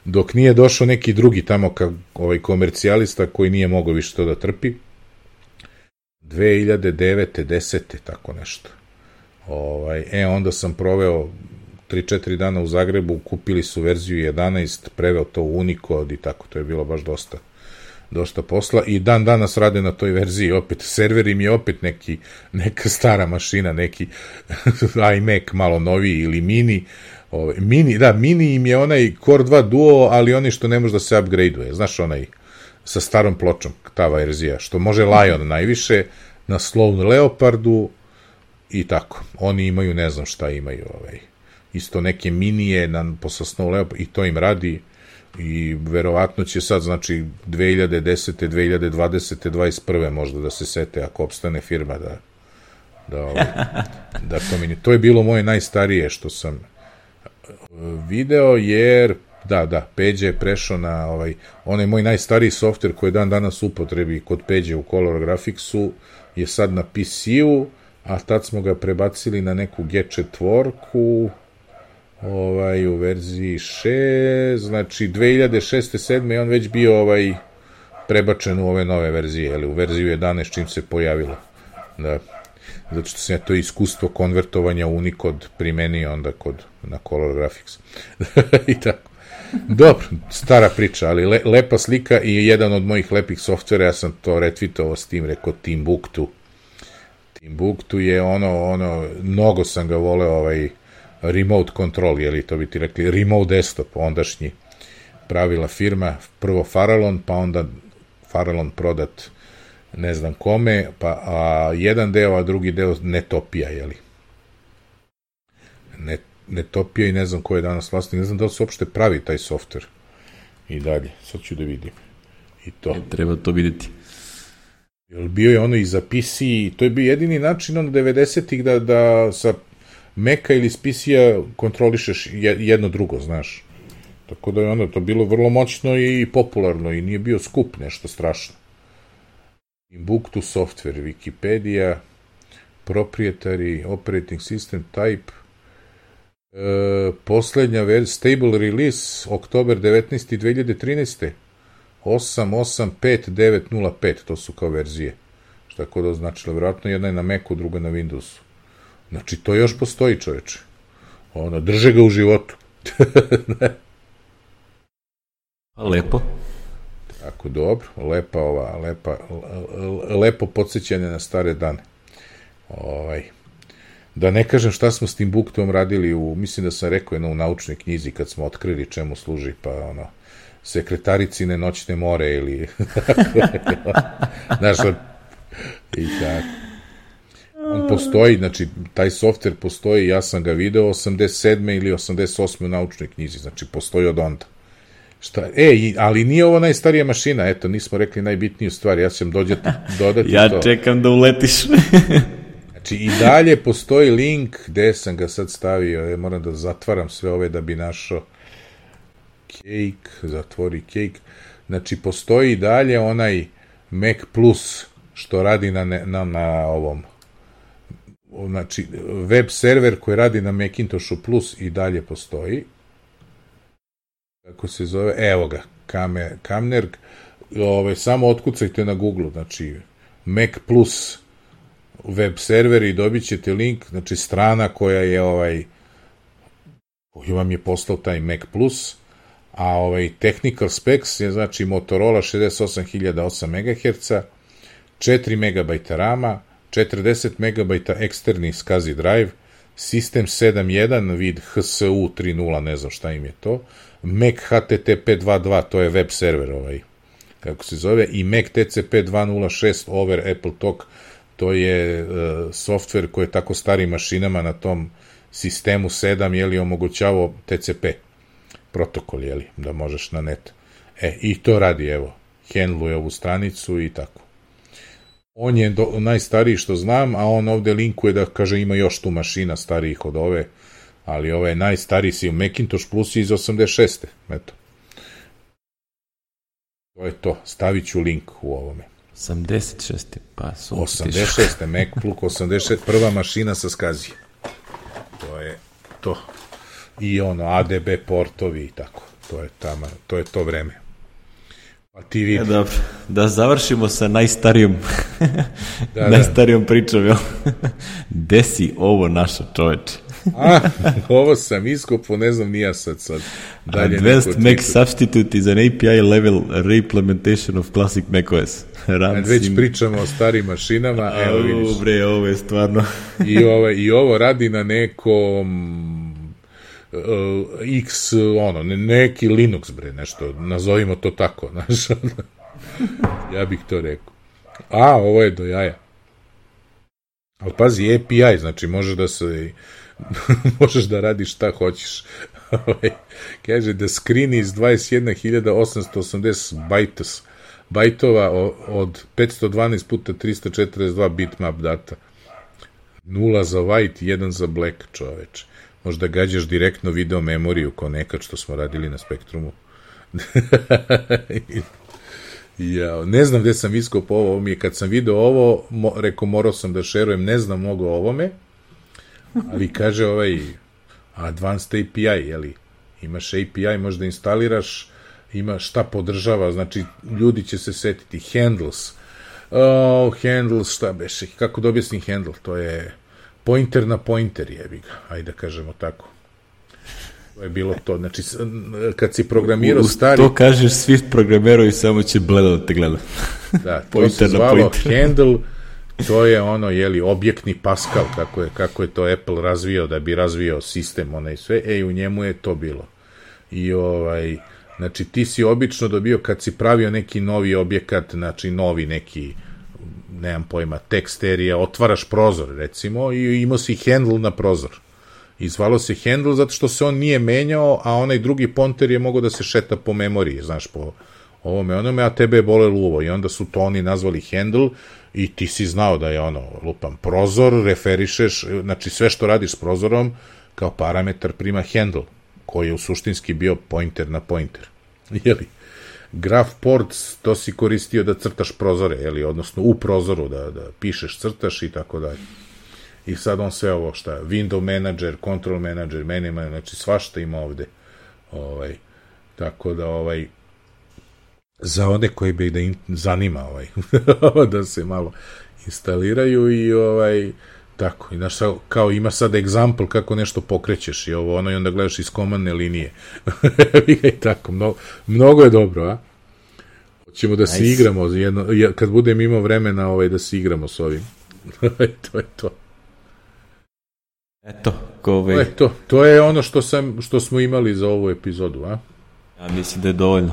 Speaker 2: dok nije došao neki drugi tamo ka, ovaj komercijalista koji nije mogao više to da trpi 2009. 10. tako nešto ovaj, e onda sam proveo 3-4 dana u Zagrebu, kupili su verziju 11, preveo to u Unicode i tako, to je bilo baš dosta dosta posla i dan danas rade na toj verziji. Opet server im je opet neki neka stara mašina neki [LAUGHS] iMac malo noviji ili mini. Ovaj mini da mini im je onaj Core 2 Duo ali oni što ne može da se upgradeuje znaš onaj sa starom pločom ta verzija što može Lion najviše na Slow Leopardu i tako. Oni imaju ne znam šta imaju ovaj isto neke minije na posle Snow Leopard i to im radi i verovatno će sad, znači, 2010. 2020. 21. možda da se sete, ako opstane firma da da, ovaj, [LAUGHS] da to meni... To je bilo moje najstarije što sam uh, video, jer da, da, Peđe je prešao na ovaj, onaj moj najstariji softver koji dan danas upotrebi kod Peđe u Color Graphicsu je sad na PC-u, a tad smo ga prebacili na neku G4-ku, ovaj, u verziji 6, znači 2006. 7. je on već bio ovaj prebačen u ove nove verzije, ali u verziju 11 čim se pojavilo. Da. Zato što sam ja to iskustvo konvertovanja Unicode primenio onda kod, na Color Graphics. [LAUGHS] I tako. Dobro, stara priča, ali le, lepa slika i jedan od mojih lepih softvera, ja sam to retvitovao s tim, rekao Timbuktu. Timbuktu je ono, ono, mnogo sam ga voleo, ovaj, remote control, je li to bi ti rekli, remote desktop, ondašnji pravila firma, prvo Farallon, pa onda Farallon prodat ne znam kome, pa a jedan deo, a drugi deo Netopija, je li? Net, Netopija i ne znam ko je danas vlasnik, ne znam da li se uopšte pravi taj softver i dalje, sad ću da vidim. I to.
Speaker 1: E, treba to videti.
Speaker 2: Jel bio je ono i za PC, to je bio jedini način on 90-ih da, da sa Meka ili Spisija kontrolišeš jedno drugo, znaš. Tako da je onda to bilo vrlo moćno i popularno i nije bio skup nešto strašno. Timbuktu software, Wikipedia, proprietary, operating system type, e, poslednja ver, stable release, oktober 19. 2013. 885.905, to su kao verzije. Šta kod označilo? Vjerojatno jedna je na Macu, druga na Windowsu. Znači, to još postoji, čoveče. Ono, drže ga u životu. [LAUGHS]
Speaker 1: Lepo.
Speaker 2: Tako, dobro. Lepa ova, lepa, lepo podsjećanje na stare dane. Ovaj. Da ne kažem šta smo s tim buktom radili u, mislim da sam rekao jedno u naučnoj knjizi kad smo otkrili čemu služi, pa ono, sekretaricine noćne more ili [LAUGHS] znaš, i tako. On postoji, znači, taj softver postoji, ja sam ga video 87. ili 88. u naučnoj knjizi, znači, postoji od onda. Šta? E, ali nije ovo najstarija mašina, eto, nismo rekli najbitniju stvar, ja ćem dođeti, [LAUGHS] dodati
Speaker 1: ja
Speaker 2: to.
Speaker 1: Ja čekam da uletiš. [LAUGHS]
Speaker 2: znači, i dalje postoji link, gde sam ga sad stavio, ja moram da zatvaram sve ove da bi našao cake, zatvori cake, znači, postoji i dalje onaj Mac Plus, što radi na, na, na ovom znači web server koji radi na Macintoshu Plus i dalje postoji. Kako se zove, evo ga Kame, Kamnerg. Ove, samo otkucajte na Google znači Mac Plus web server i dobit ćete link znači strana koja je ovaj koji vam je postao taj Mac Plus a ovaj technical specs je znači Motorola 68008 MHz 4 MB rama, 40 MB eksterni SCSI drive, sistem 7.1 vid HSU 3.0, ne znam šta im je to, Mac HTTP 2.2, to je web server ovaj, kako se zove, i Mac TCP 2.0.6 over Apple Talk, to je uh, software koji je tako starim mašinama na tom sistemu 7, je li omogućavao TCP protokol, je li, da možeš na net. E, i to radi, evo, handluje ovu stranicu i tako. On je do, najstariji što znam, a on ovde linkuje da kaže ima još tu mašina starijih od ove, ali ove je najstariji si u Macintosh Plus iz 86. Eto. To je to. Stavit ću link u ovome.
Speaker 1: 86. Pa su
Speaker 2: 86. MacBook 86. Prva mašina sa skazije. To je to. I ono, ADB portovi i tako. To je, tamo, to je to vreme. Pa ti vidi.
Speaker 1: Ja, dobro, da završimo sa najstarijom, da, [LAUGHS] najstarijom da. pričom, jel? [LAUGHS] Desi ovo naša čoveče.
Speaker 2: A, ovo sam iskopo, ne znam nija sad sad.
Speaker 1: Dalje Advanced Mac Substitute is an API level reimplementation of classic macOS. [LAUGHS]
Speaker 2: Runs već in... pričamo o starim mašinama, evo vidiš.
Speaker 1: Bre, ovo je stvarno...
Speaker 2: I, ovo, I ovo radi na nekom X, ono, ne, neki Linux, bre, nešto, nazovimo to tako, [LAUGHS] znaš, ja bih to rekao. A, ovo je do jaja. Ali pazi, API, znači može da se, [LAUGHS] možeš da radiš šta hoćeš. [LAUGHS] Ovaj, kaže da screen iz 21.880 bajtos, bajtova od 512 puta 342 bitmap data. Nula za white, jedan za black, čoveče možda gađaš direktno video memoriju kao nekad što smo radili na Spektrumu. [LAUGHS] ja, ne znam gde sam iskopao ovo, mi je kad sam video ovo, mo, rekao morao sam da šerujem, ne znam mnogo o ovome, ali kaže ovaj Advanced API, jeli, imaš API, možda instaliraš, ima šta podržava, znači ljudi će se setiti, handles, oh, handles, šta beše, kako da objasnim handle, to je pointer na pointer jebi ga, ajde da kažemo tako. To je bilo to. Znači, kad si programirao stari...
Speaker 1: To kažeš svi programerovi, samo će bledo da te gleda.
Speaker 2: Da, to se zvalo handle, to je ono, jeli, objektni Pascal, kako je, kako je to Apple razvio, da bi razvio sistem, onaj sve, e, u njemu je to bilo. I ovaj, znači, ti si obično dobio, kad si pravio neki novi objekat, znači, novi neki nemam pojma, teksterija, otvaraš prozor, recimo, i imao si handle na prozor. I zvalo se handle zato što se on nije menjao, a onaj drugi ponter je mogao da se šeta po memoriji, znaš, po ovome onome, a tebe je bole luvo. I onda su to oni nazvali handle i ti si znao da je ono, lupam, prozor, referišeš, znači sve što radiš s prozorom, kao parametar prima handle, koji je u suštinski bio pointer na pointer. [LAUGHS] Jeli? Graph ports, to si koristio da crtaš prozore, jeli, odnosno u prozoru da, da pišeš, crtaš i tako dalje. I sad on sve ovo šta, window manager, control manager, manager, znači svašta ima ovde. Ovaj, tako da ovaj, za one koji bi da im zanima ovaj, [LAUGHS] da se malo instaliraju i ovaj tako, i znaš, kao ima sad example kako nešto pokrećeš i ovo, ono i onda gledaš iz komandne linije. [LAUGHS] I tako, mnogo, mnogo je dobro, a? Hoćemo da nice. se igramo, jedno, kad budem imao vremena ovaj, da se igramo s ovim. [LAUGHS] to je to.
Speaker 1: Eto, go away.
Speaker 2: Eto, to je ono što, sam, što smo imali za ovu epizodu, a?
Speaker 1: Ja mislim da je dovoljno.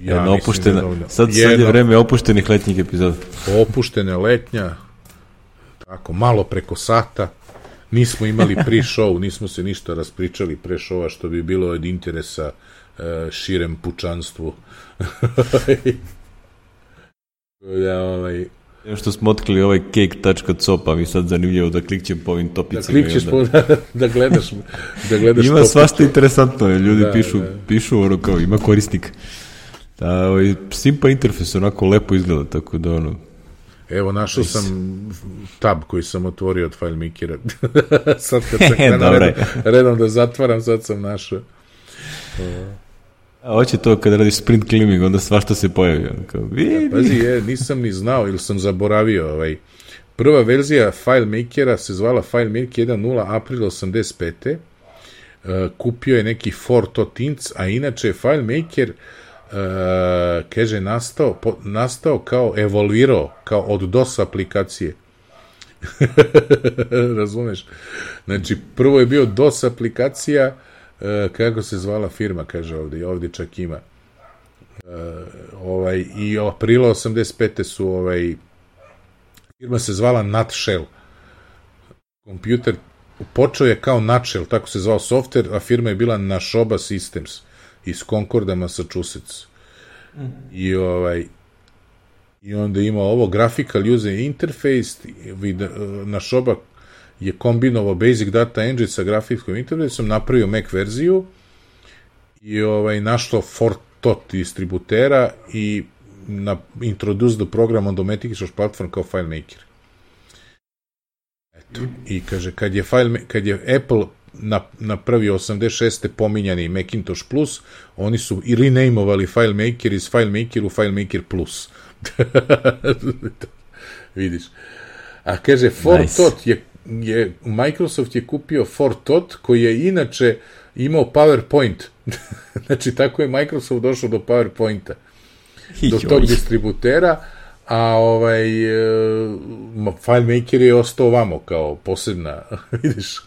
Speaker 1: Ja Jedna opuštena, da je dovoljno. Sad, sad je vreme opuštenih letnjih epizoda.
Speaker 2: Opuštena letnja, tako, malo preko sata. Nismo imali pre-show, nismo se ništa raspričali pre showa, što bi bilo od interesa uh, širem pučanstvu. [LAUGHS]
Speaker 1: ja, ovaj, što smo otkrili ovaj cake.co, pa mi sad zanimljivo da klikćem po ovim topicima.
Speaker 2: Da klikćeš po, da, [LAUGHS] da gledaš, da gledaš
Speaker 1: Ima svašta interesantno, ljudi da, pišu, da. pišu ono kao, ima korisnik. Da, ovaj, simpa interfejs onako lepo izgleda, tako da ono,
Speaker 2: Evo, našao sam tab koji sam otvorio od FileMakera. [LAUGHS] sad kad [LAUGHS] sam krenuo redom, redom da zatvaram, sad sam našao.
Speaker 1: A hoće to kada radiš sprint cleaning, onda svašta se pojavi. Kao,
Speaker 2: ja, pazi, je, nisam ni znao ili sam zaboravio. Ovaj. Prva verzija FileMakera se zvala FileMaker 1.0 april 85. Uh, kupio je neki Fortot Inc, a inače FileMaker uh, kaže nastao, po, nastao kao evolvirao, kao od DOS aplikacije. [LAUGHS] Razumeš? Znači, prvo je bio DOS aplikacija, e, kako se zvala firma, kaže ovde, ovde čak ima. E, ovaj, I aprila 85. su ovaj, firma se zvala Nutshell. Kompjuter počeo je kao Nutshell, tako se zvao softver, a firma je bila Nashoba Systems iz Concorda, Massachusetts. Mm. I ovaj, i onda ima ovo graphical user interface, vid, Nashoba je kombinovao Basic Data Engine sa grafičkom interfejsom, napravio Mac verziju i ovaj, našlo Fortot distributera i na introduce the program on the Macintosh platform kao FileMaker. Eto. I kaže, kad je, file, kad je Apple na, napravio 86. pominjani Macintosh Plus, oni su i renamevali FileMaker iz FileMaker u FileMaker Plus. [LAUGHS] Vidiš. A kaže, Fortot nice. je je, Microsoft je kupio Fortot, koji je inače imao PowerPoint. [LAUGHS] znači, tako je Microsoft došao do PowerPointa. Do tog distributera, a ovaj e, FileMaker je ostao vamo kao posebna, [LAUGHS] vidiš,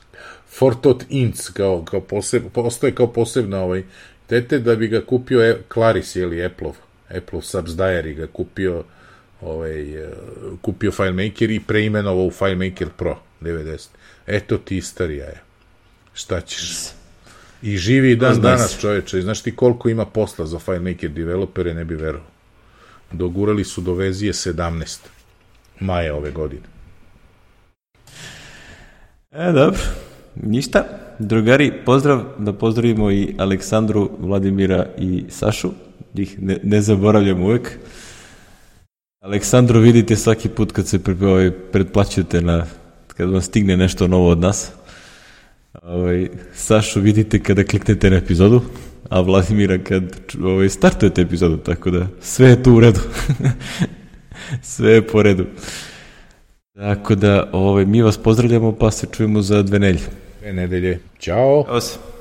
Speaker 2: Fortot Inc. kao, kao poseb, postoje kao posebna ovaj, tete da bi ga kupio e, Claris, ili Apple-ov, Apple Subsdiary ga kupio ovaj, e, kupio FileMaker i preimenovao u FileMaker Pro 90. Eto ti istorija je. Šta ćeš? I živi dan danas čoveče. Znaš ti koliko ima posla za FileMaker developere, ne bi verovao. Dogurali su do vezije 17. maja ove godine.
Speaker 1: E, dobro. Ništa. Drugari, pozdrav, da pozdravimo i Aleksandru, Vladimira i Sašu. Ih ne, ne zaboravljam uvek. Aleksandro vidite svaki put kad se ovaj, pretplaćujete na, kad vam stigne nešto novo od nas. Ovaj, Sašu vidite kada kliknete na epizodu, a Vladimira kad ovaj, startujete epizodu, tako da sve je tu u redu. [LAUGHS] sve je po redu. Tako da ovaj, mi vas pozdravljamo pa se čujemo za dve nelje.
Speaker 2: Dve nedelje.
Speaker 1: Ćao. Se.